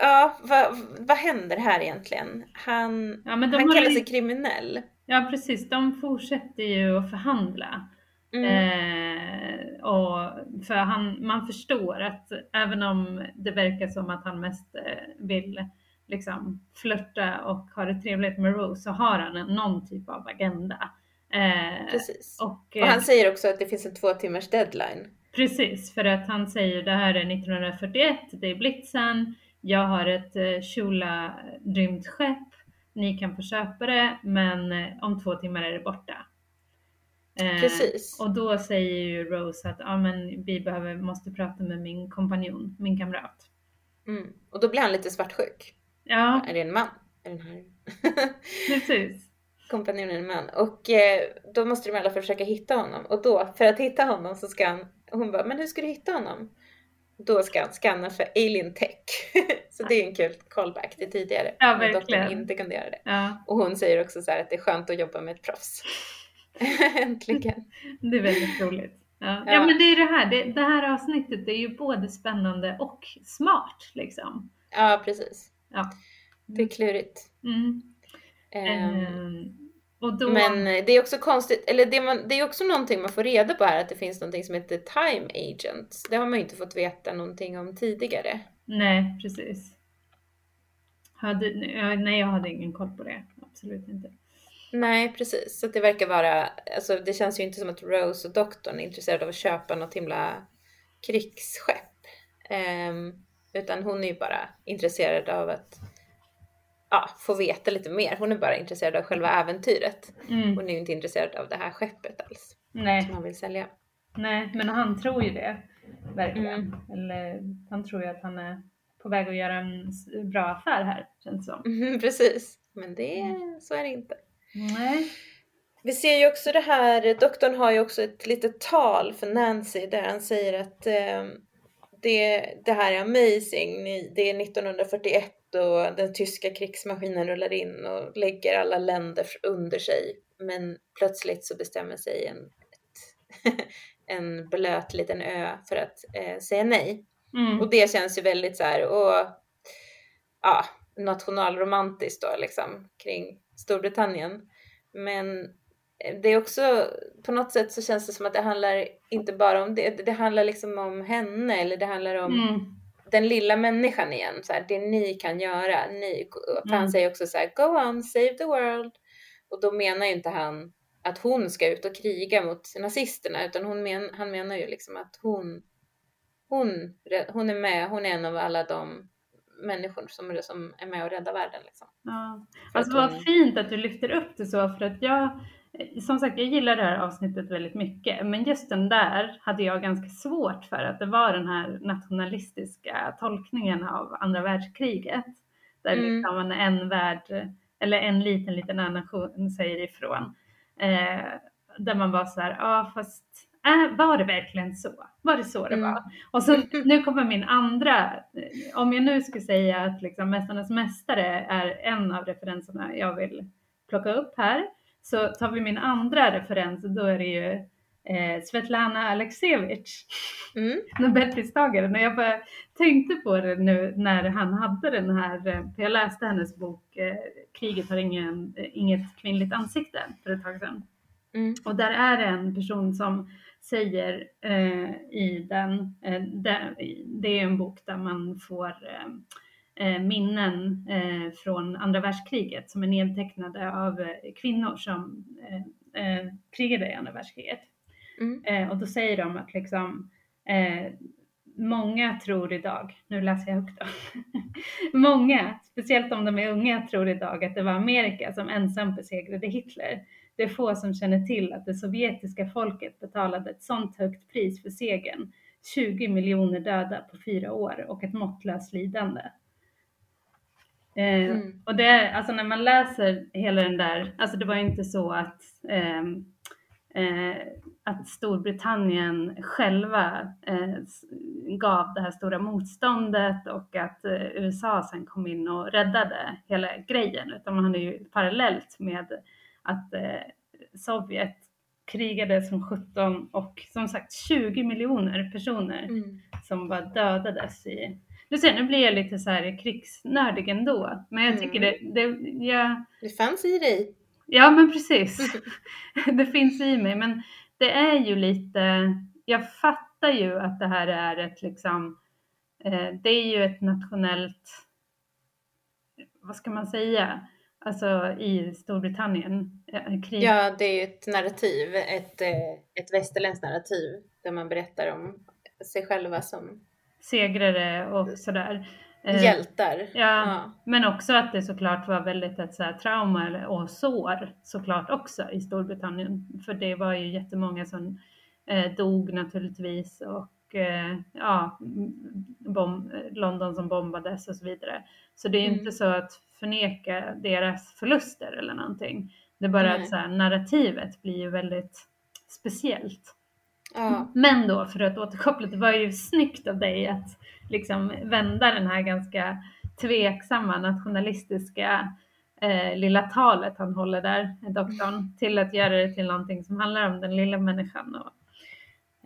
ja, vad, vad händer här egentligen? Han, Ja, han kallar ju- sig kriminell. Ja, precis. De fortsätter ju att förhandla. Mm. Eh, och för han, man förstår att även om det verkar som att han mest eh, vill liksom flörta och ha det trevligt med Rose så har han en, någon typ av agenda. Eh, Precis. och, Och han eh, säger också att det finns en två timmars deadline. Precis, för att han säger det här är 1941, det är blitzen, jag har ett eh, Shula rymdskepp, ni kan få köpa det men eh, om två timmar är det borta. Eh, Precis. Och då säger ju Rose att ah, men vi behöver, måste prata med min kompanjon, min kamrat. Mm. Och då blir han lite svartsjuk. Ja, Är det en man? Är den här precis. kompanjonen en man? Och eh, då måste de alla försöka hitta honom. Och då, för att hitta honom så ska han, hon bara, men hur ska du hitta honom? Då ska han scanna för alien tech. så det är en kul callback till tidigare. Ja, när doktorn verkligen. inte kunde göra det. Ja, Och hon säger också så här att det är skönt att jobba med ett proffs. Äntligen. det är väldigt roligt. Ja. ja. Ja. men det är det här, det, det här avsnittet är ju både spännande och smart liksom. Ja, precis. Ja. Det är klurigt. Mm. Och då, Men det är också konstigt, eller det, man, det är också någonting man får reda på här, att det finns någonting som heter time agents. Det har man ju inte fått veta någonting om tidigare. nej precis. Hade, nej, jag hade ingen koll på det. Absolut inte. Nej, precis. Så det verkar vara, alltså det känns ju inte som att Rose och doktorn är intresserade av att köpa något himla krigsskepp. Ehm, utan hon är ju bara intresserad av att ja, få veta lite mer. Hon är bara intresserad av själva äventyret. Mm. Hon är ju inte intresserad av det här skeppet alls, som Nej, han vill sälja. nej, men han tror ju det. Verkligen. Mm. Eller han tror ju att han är på väg att göra en bra affär här, känns det som. Mhm, precis. Men det, så är det inte. Nej. Vi ser ju också det här, doktorn har ju också ett litet tal för Nancy där han säger att eh, det, det här är amazing, det är 1941 och den tyska krigsmaskinen rullar in och lägger alla länder under sig. Men plötsligt så bestämmer sig en, ett, en blöt liten ö för att eh, säga nej. Mm. Och det känns ju väldigt så här, och, ja, nationalromantiskt då liksom kring Storbritannien. Men det är också, på något sätt så känns det som att det handlar inte bara om det, det handlar liksom om henne eller det handlar om Mm. den lilla människan igen. Så här, det ni kan göra, ni, för Mm. han säger också så här, go on, save the world. Och då menar ju inte han att hon ska ut och kriga mot nazisterna utan hon men, han menar ju liksom att hon, hon, hon är med, hon är en av alla de människor som, som är med och räddar världen. Liksom. Ja. Alltså vad hon- fint att du lyfter upp det så för att jag, som sagt jag gillar det här avsnittet väldigt mycket men just den där hade jag ganska svårt för att det var den här nationalistiska tolkningen av andra världskriget. Där Mm. liksom en värld, eller en liten liten nation säger ifrån. Eh, där man var så här, ja ah, fast äh, var det verkligen så? Var det så det Mm. var? Och så nu kommer min andra, eh, om jag nu skulle säga att liksom Mästarnas Mästare är en av referenserna jag vill plocka upp här, så tar vi min andra referens, då är det ju eh, Svetlana Aleksijevitj, Mm. Nobelpristagaren. Och jag bara tänkte på det nu när han hade den här, eh, för jag läste hennes bok eh, Kriget har ingen, eh, inget kvinnligt ansikte för ett tag sedan. Mm. Och där är det en person som säger eh, i den, eh, där, det är en bok där man får eh, minnen eh, från andra världskriget som är nedtecknade av eh, kvinnor som eh, eh, krigade i andra världskriget. Mm. Eh, och då säger de att liksom eh, många tror idag, nu läser jag högt då, många, speciellt om de är unga, tror idag att det var Amerika som ensam besegrade Hitler. Det är få som känner till att det sovjetiska folket betalade ett sådant högt pris för segern. 20 miljoner döda på fyra år och ett måttlöst lidande. Eh, Mm. Och det, alltså när man läser hela den där, alltså det var inte så att, ehm, eh, att Storbritannien själva eh, gav det här stora motståndet och att eh, USA sen kom in och räddade hela grejen, utan man hade ju parallellt med att Sovjet krigade som 17 och som sagt 20 miljoner personer Mm. som bara dödades i... Du ser, nu blir jag lite så här krigsnördig ändå, men jag tycker det, Mm. det ja, Det fanns i dig. ja men precis. det finns i mig, men det är ju lite, jag fattar ju att det här är ett liksom, eh, det är ju ett nationellt, vad ska man säga, alltså i Storbritannien, eh, krig. Ja, det är ju ett narrativ, ett, eh, ett västerländskt narrativ där man berättar om sig själva som segrare och sådär. Eh, hjältar. Ja, men också att det såklart var väldigt ett så här trauma och sår såklart också i Storbritannien. För det var ju jättemånga som eh, dog naturligtvis och eh, ja, m- bom, London som bombades och så vidare. Så det är Mm. inte så att förneka deras förluster eller någonting. Det är bara Nej. att så här, narrativet blir ju väldigt speciellt. Ja. Men då för att återkoppla, det var ju snyggt av dig att liksom vända den här ganska tveksamma nationalistiska eh, lilla talet han håller där, doktorn, till att göra det till någonting som handlar om den lilla människan. Och,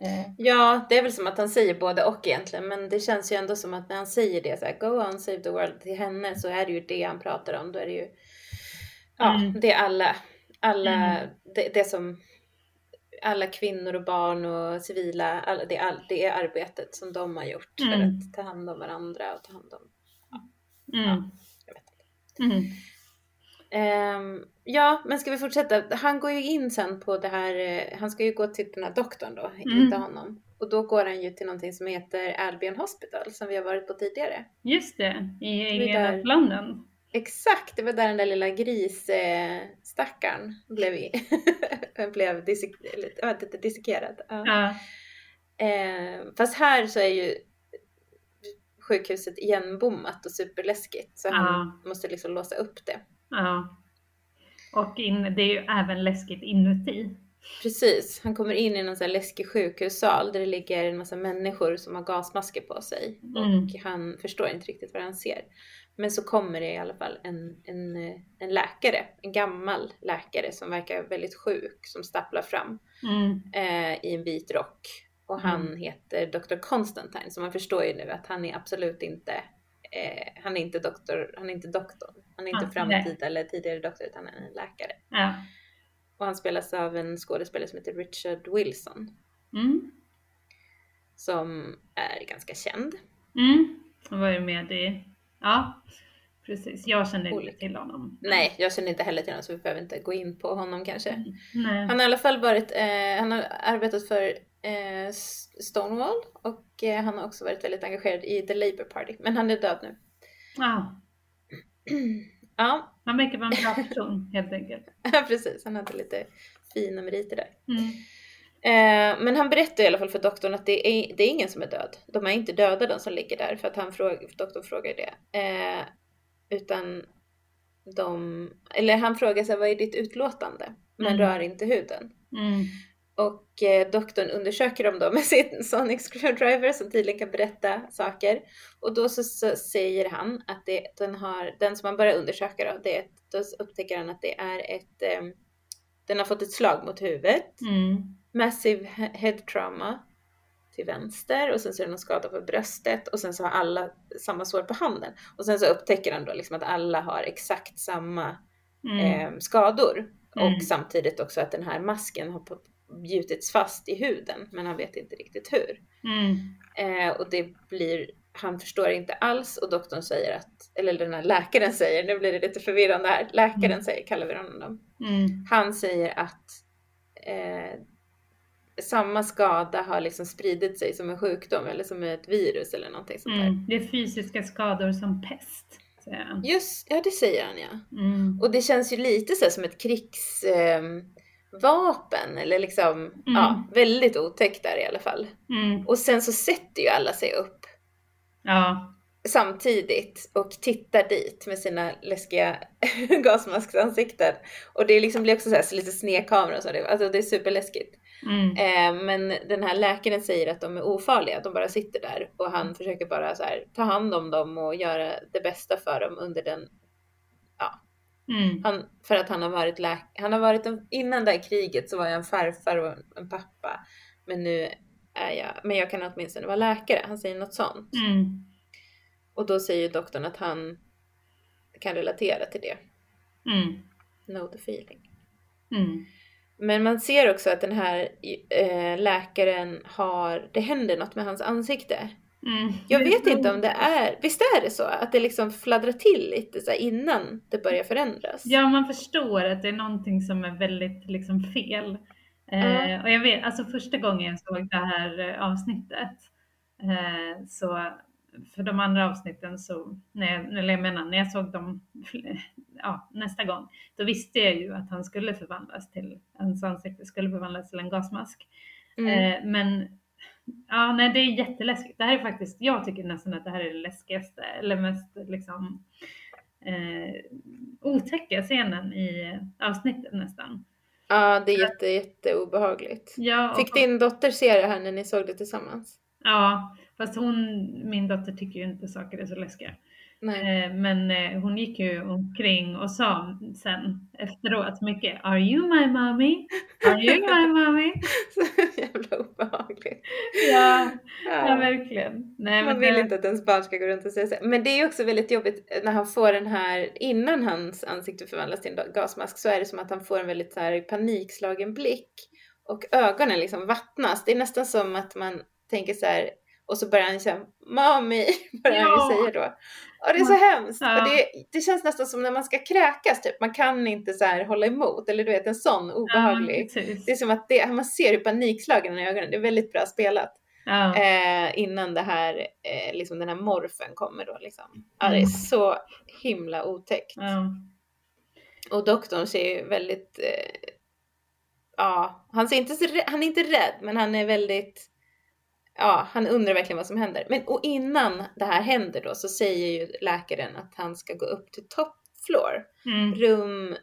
eh, ja, det är väl som att han säger både och egentligen, men det känns ju ändå som att när han säger det så här, go on save the world till henne så är det ju det han pratar om. Då är det ju, ja, Mm. det är alla, alla, Mm. det, det som alla kvinnor och barn och civila, alla, det, är all, det är arbetet som de har gjort för Mm. att ta hand om varandra och ta hand om, mm, jag vet inte. Ehm, ja, men ska vi fortsätta? Han går ju in sen på det här, eh, han ska ju gå till den här doktorn då, Mm. inte honom. Och då går han ju till någonting som heter Albion Hospital som vi har varit på tidigare. just det, i of London. Exakt, det var där den där lilla grisstackaren eh, blev, i, blev dissekerad. Ja. Ja, Ehm, fast här så är ju sjukhuset igenbommat och superläskigt så han Ja. måste liksom låsa upp det. ja. Och in, det är ju även läskigt inuti. Precis, han kommer in i någon sån här läskig sjukhussal där det ligger en massa människor som har gasmasker på sig Mm. och han förstår inte riktigt vad han ser. Men så kommer det i alla fall en, en, eh, en läkare, en gammal läkare som verkar väldigt sjuk som stapplar fram Mm, eh, i en vit rock. Och han Mm. heter Dr. Constantine så man förstår ju nu att han är absolut inte eh, han är inte doktor, han är inte doktor. Han är inte Ah, framtida eller tidigare doktor utan han är en läkare. ja. Och han spelas av en skådespelare som heter Richard Wilson. Mm, Som är ganska känd. mm. Han var ju med i, ja, precis. Jag inte Olika. till honom. Nej, jag känner inte heller till honom så vi behöver inte gå in på honom kanske. Nej. Han har i alla fall varit, eh, han har arbetat för eh, Stonewall och eh, han har också varit väldigt engagerad i The Labour Party. Men han är död nu. Ja, ja, han verkar vara en bra person helt enkelt. precis. Han hade lite fina meriter där. Mm. Eh, men han berättar i alla fall för doktorn att det är, det är ingen som är död. De är inte döda de som ligger där för att han fråga, doktorn frågar det. Eh, utan de, eller han frågar sig vad är ditt utlåtande? Men Mm. rör inte huden. Mm. Och eh, doktorn undersöker dem då med sin sonic screwdriver som tydligen kan berätta saker. Och då så, så säger han att det, den, har, den som man börjar undersöka då, det, är- då upptäcker han att det är ett, eh, den har fått ett slag mot huvudet. Mm. Massive he- head trauma till vänster och sen så är det någon skada på bröstet och sen så har alla samma sår på handen. Och sen så upptäcker han då liksom att alla har exakt samma Mm. eh, skador. Mm. Och samtidigt också att den här masken har gjutits fast i huden men han vet inte riktigt hur. Mm. Eh, och det blir, han förstår inte alls och doktorn säger att, eller den här läkaren säger, nu blir det lite förvirrande här, läkaren Mm. säger, kallar vi honom. Mm. Han säger att eh, samma skada har liksom spridit sig som en sjukdom eller som ett virus eller någonting sånt där. Mm. Det är fysiska skador som pest, säger. Just, ja det säger han ja. Mm. Och det känns ju lite så som ett krigsvapen vapen eller liksom, ja, väldigt otäckt där i alla fall. Mm. Och sen så sätter ju alla sig upp Ja. samtidigt och tittar dit med sina läskiga gasmasksansikten. Och det liksom blir också så här, lite snedkamera och så. Alltså det är superläskigt. Mm. Eh, men den här läkaren säger att de är ofarliga, de bara sitter där och han försöker bara så här, ta hand om dem och göra det bästa för dem under den, Mm. han, för att han har varit läkare, han har varit en, innan det här kriget så var jag en farfar och en, en pappa. Men nu är jag, men jag kan åtminstone vara läkare, han säger något sånt. Mm. Och då säger doktorn att han kan relatera till det. Mm. Know the feeling. Mm. Men man ser också att den här eh, läkaren har, det händer något med hans ansikte. Mm. Jag vet inte om det är, visst är det så? Att det liksom fladdrar till lite så innan det börjar förändras? Ja, man förstår att det är någonting som är väldigt liksom fel. Eh, Ja. och jag vet, alltså första gången jag såg det här eh, avsnittet, eh, så för de andra avsnitten så, när jag, eller jag menar när jag såg dem ja, nästa gång, då visste jag ju att han skulle förvandlas till, hans ansikte skulle förvandlas till en gasmask. Mm. Eh, men ja, nej, det är jätteläskigt. Det här är faktiskt, jag tycker nästan att det här är den läskigaste eller mest liksom eh, otäcka scenen i avsnittet nästan. Ja, det är jätte, jätte obehagligt. Ja, och, Fick din dotter se det här när ni såg det tillsammans? ja, fast hon, min dotter tycker ju inte saker är så läskiga. Nej. Eh, men eh, hon gick ju omkring och sa sen efteråt mycket Are you my mommy? Are you my mommy? Så jävla obehagligt. Ja, ja Ja. verkligen. Nej, Man men vill det- inte att ens barn ska gå runt och säga så. Men det är också väldigt jobbigt när han får den här, innan hans ansikte förvandlas till en gasmask så är det som att han får en väldigt så här panikslagen blick och ögonen liksom vattnas. Det är nästan som att man tänker så här och så börjar han säga Mami, börjar han ju säga då. Och det är så hemskt. Ja. Och det, det känns nästan som när man ska kräkas typ. Man kan inte så här hålla emot. Eller du vet en sån obehaglig. Ja. Det är som att det, man ser hur panikslagen i ögonen. Det är väldigt bra spelat. Ja. Eh, innan det här, eh, liksom den här morfen kommer då liksom. Ja, det är Mm. så himla otäckt. Och doktorn ser ju väldigt, eh, ja, han, ser inte han är inte rädd men han är väldigt, ja, han undrar verkligen vad som händer. Men och innan det här händer då så säger ju läkaren att han ska gå upp till top floor, Mm. rum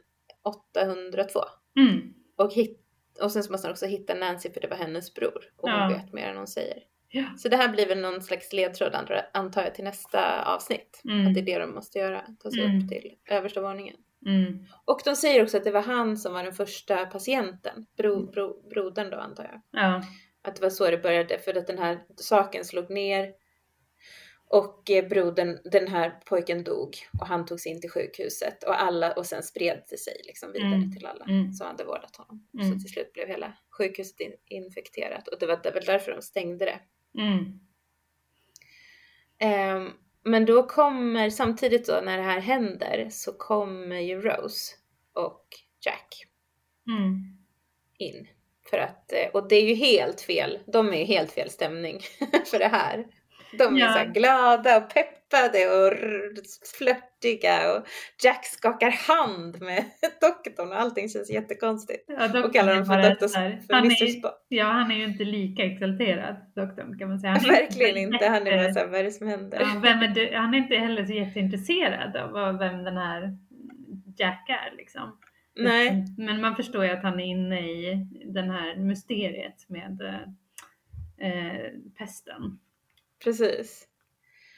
802 Mm. och, hit, och sen så måste han också hitta Nancy för det var hennes bror och hon Ja. vet mer än hon säger. Ja. Så det här blir väl någon slags ledtråd antar jag till nästa avsnitt. Mm. Att det är det de måste göra, ta sig Mm. upp till översta våningen. Mm. Och de säger också att det var han som var den första patienten, bro, bro, brodern då antar jag. Ja. Att det var så det började för att den här saken slog ner och eh, brodern, den här pojken dog och han togs in till sjukhuset och alla och sen spred det sig liksom vidare Mm. till alla Mm. som hade vårdat honom. Mm. Så till slut blev hela sjukhuset in, infekterat och det var väl därför de stängde det. Ehm, men då kommer, samtidigt då när det här händer så kommer ju Rose och Jack Mm. in. För att, eh, och det är ju helt fel, de är ju helt fel stämning för det här. De är Ja. så glada och peppade och flörtiga och Jack skakar hand med doktorn och allting känns jättekonstigt. Ja, Och kallar dem för, doktor, för han är. Ja, han är ju inte lika exalterad, doktorn kan man säga. Han Verkligen inte inte, han är bara såhär, vad är det som händer? Ja, vem är du? Han är inte heller så jätteintresserad av vem den här Jack är liksom. Nej, Men man förstår ju att han är inne i den här mysteriet med eh, pesten. precis.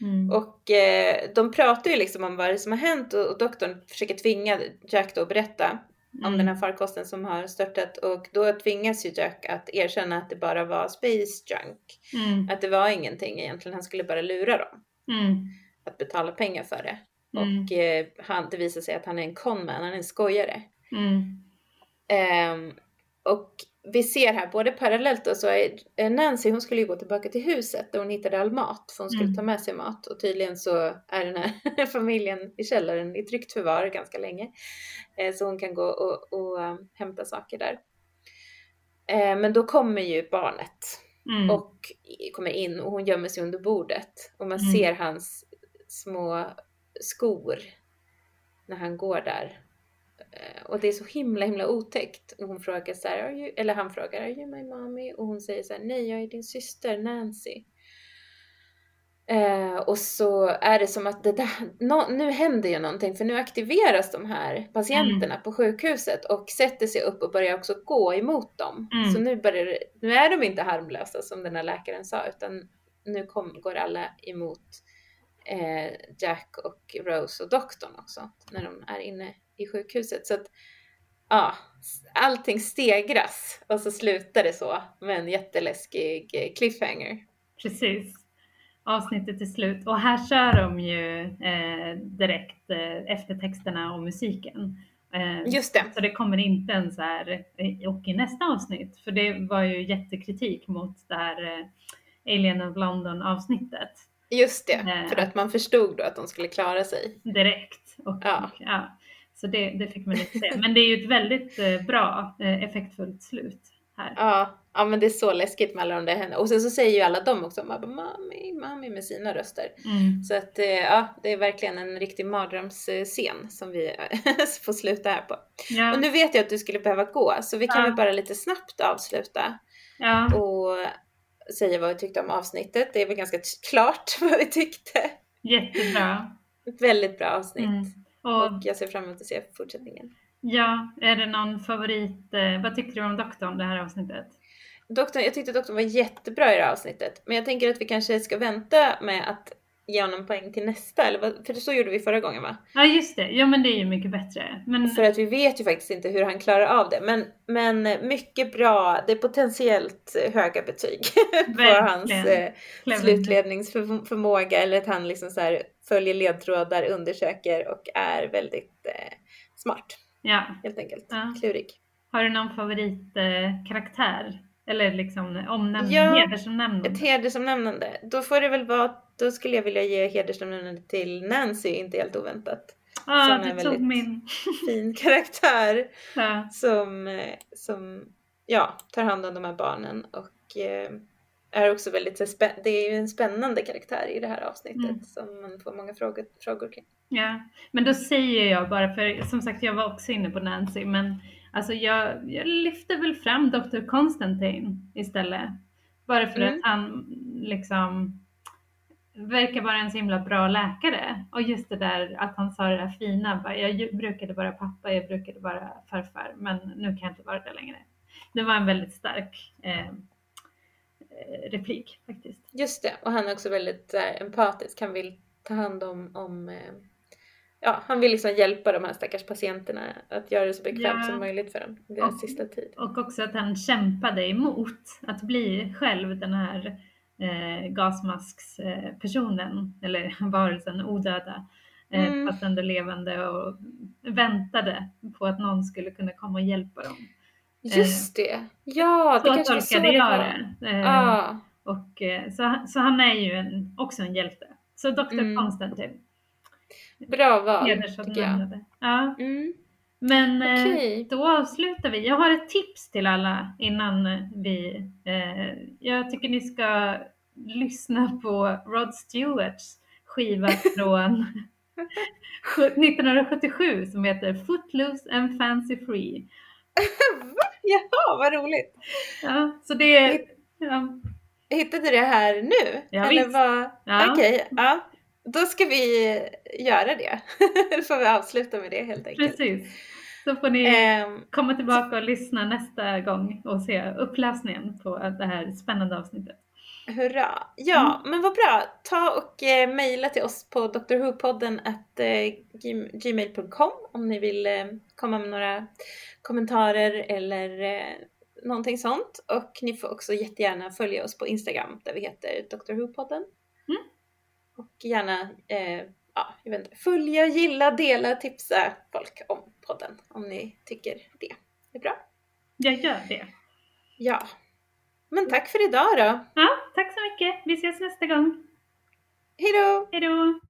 Mm. Och eh, de pratar ju liksom om vad det som har hänt och, och doktorn försöker tvinga Jack då att berätta. om Mm. den här farkosten som har störtat och då tvingas ju Jack att erkänna att det bara var space junk. Mm. Att det var ingenting egentligen, han skulle bara lura dem Mm. att betala pengar för det. Mm. Och eh, han, det visar sig att han är en conman, han är en skojare. Mm. Ehm, och vi ser här både parallellt och så är eh, Nancy hon skulle ju gå tillbaka till huset där hon hittade all mat för hon skulle Mm. ta med sig mat och tydligen så är den här familjen i källaren i tryggt förvar ganska länge. Eh, så hon kan gå och, och eh, hämta saker där. Men då kommer ju barnet Mm. och kommer in och hon gömmer sig under bordet och man Mm. ser hans små skor när han går där. Eh, Och det är så himla himla otäckt. Och hon frågar så här, "Are you-" eller han frågar, are you my mommy? Och hon säger så här, nej jag är din syster Nancy. Eh, och så är det som att det där, nå- nu händer ju någonting för nu aktiveras de här patienterna på sjukhuset och sätter sig upp och börjar också gå emot dem. Mm. Så nu, börjar, nu är de inte harmlösa som den här läkaren sa utan nu kom, går alla emot eh, Jack och Rose och doktorn också när de är inne i sjukhuset. Så att ja, allting stegras och så slutar det så med en jätteläskig eh, cliffhanger. Precis. Avsnittet är slut och här kör de ju eh, direkt eh, eftertexterna och musiken. Eh, Just det, Så det kommer inte en så här, eh, och i nästa avsnitt, för det var ju jättekritik mot det här eh, Alien of London avsnittet just det. För att man förstod då att de skulle klara sig. direkt. Och, Ja. ja, så det, det fick man inte se. Men det är ju ett väldigt eh, bra, eh, effektfullt slut här. Ja, ja men det är så läskigt med alla de där händerna. Och sen så säger ju alla de också bara mami, mami med sina röster. Mm. Så att eh, ja, det är verkligen en riktig mardrömsscen som vi får sluta här på. Ja, Och nu vet jag att du skulle behöva gå så vi kan Ja. väl bara lite snabbt avsluta ja, och säga vad vi tyckte om avsnittet. Det är väl ganska klart vad vi tyckte. jättebra. Ett väldigt bra avsnitt. Mm. Och Och jag ser fram emot att se fortsättningen. ja, är det någon favorit? Eh, vad tyckte du om doktorn det här avsnittet? Doktorn, jag tyckte doktorn var jättebra i det här avsnittet. Men jag tänker att vi kanske ska vänta med att ge honom poäng till nästa. Eller vad, för så gjorde vi förra gången va? Ja just det, ja men det är ju mycket bättre. Men För att vi vet ju faktiskt inte hur han klarar av det. Men, men mycket bra, det är potentiellt höga betyg på hans eh, slutledningsförmåga. Eller att han liksom så här följer ledtrådar, undersöker och är väldigt eh, smart ja. helt enkelt. Ja. Klurig. Har du någon favoritkaraktär? Eh? Eller liksom omnämnd, Ja, hedersomnämnande? Ett hedersomnämnande. Då får det väl vara, då skulle jag vilja ge hedersomnämnande till Nancy, inte helt oväntat. Ja, som du tog väldigt- min. Fin karaktär Ja. som, eh, som ja, tar hand om de här barnen och eh, är också väldigt, så det är ju en spännande karaktär i det här avsnittet Mm. som man får många frågor, frågor kring. Ja, men då säger jag bara, för som sagt jag var också inne på Nancy, men alltså jag, jag lyfter väl fram Dr. Constantine istället. Bara för Mm. att han liksom verkar vara en så himla bra läkare. Och just det där att han sa det där fina, bara, jag brukade vara pappa, jag brukade vara farfar, men nu kan jag inte vara det längre. Det var en väldigt stark eh, eh, replik faktiskt. Just det, och han är också väldigt så här, empatisk. Han vill ta hand om, om eh, ja, han vill liksom hjälpa de här stackars patienterna att göra det så bekvämt Ja. som möjligt för dem deras Och- sista tid. Och också att han kämpade emot att bli själv den här eh, gasmaskspersonen, eller varelsen odöda, eh, Mm. fast ändå levande och väntade på att någon skulle kunna komma och hjälpa dem. Just det! Ja, det så kanske så tolkade det jag det. Eh, Ja, och, eh, så, så han är ju en, också en hjälte. Så Dr. Mm. Konstantin, bra val tycker jag. Ja, Mm. men eh, Okej. Då avslutar vi. Jag har ett tips till alla innan vi... Eh, jag tycker ni ska lyssna på Rod Stewarts skiva från 1977 som heter Footloose and Fancy Free. Jaha, vad roligt! Ja, så det. Ja, Hittade du det här nu? Ja, Eller visst. vad? Ja. Okej, ja. Då ska vi göra det. Då får vi avsluta med det helt enkelt. precis. Så får ni Ehm, komma tillbaka och lyssna nästa gång och se upplösningen på det här spännande avsnittet. Hurra! Ja, Mm. men vad bra. Ta och eh, mejla till oss på drwhopodden at eh, gm- gmail.com om ni vill eh, komma med några kommentarer eller eh, någonting sånt. Och ni får också jättegärna följa oss på Instagram där vi heter Dr. Och gärna eh, ja, jag vet inte, följa, gilla, dela, tipsa folk om podden om ni tycker det är bra. Jag gör det. Ja. Men tack för idag då. Ja, tack så mycket. Vi ses nästa gång. Hej då!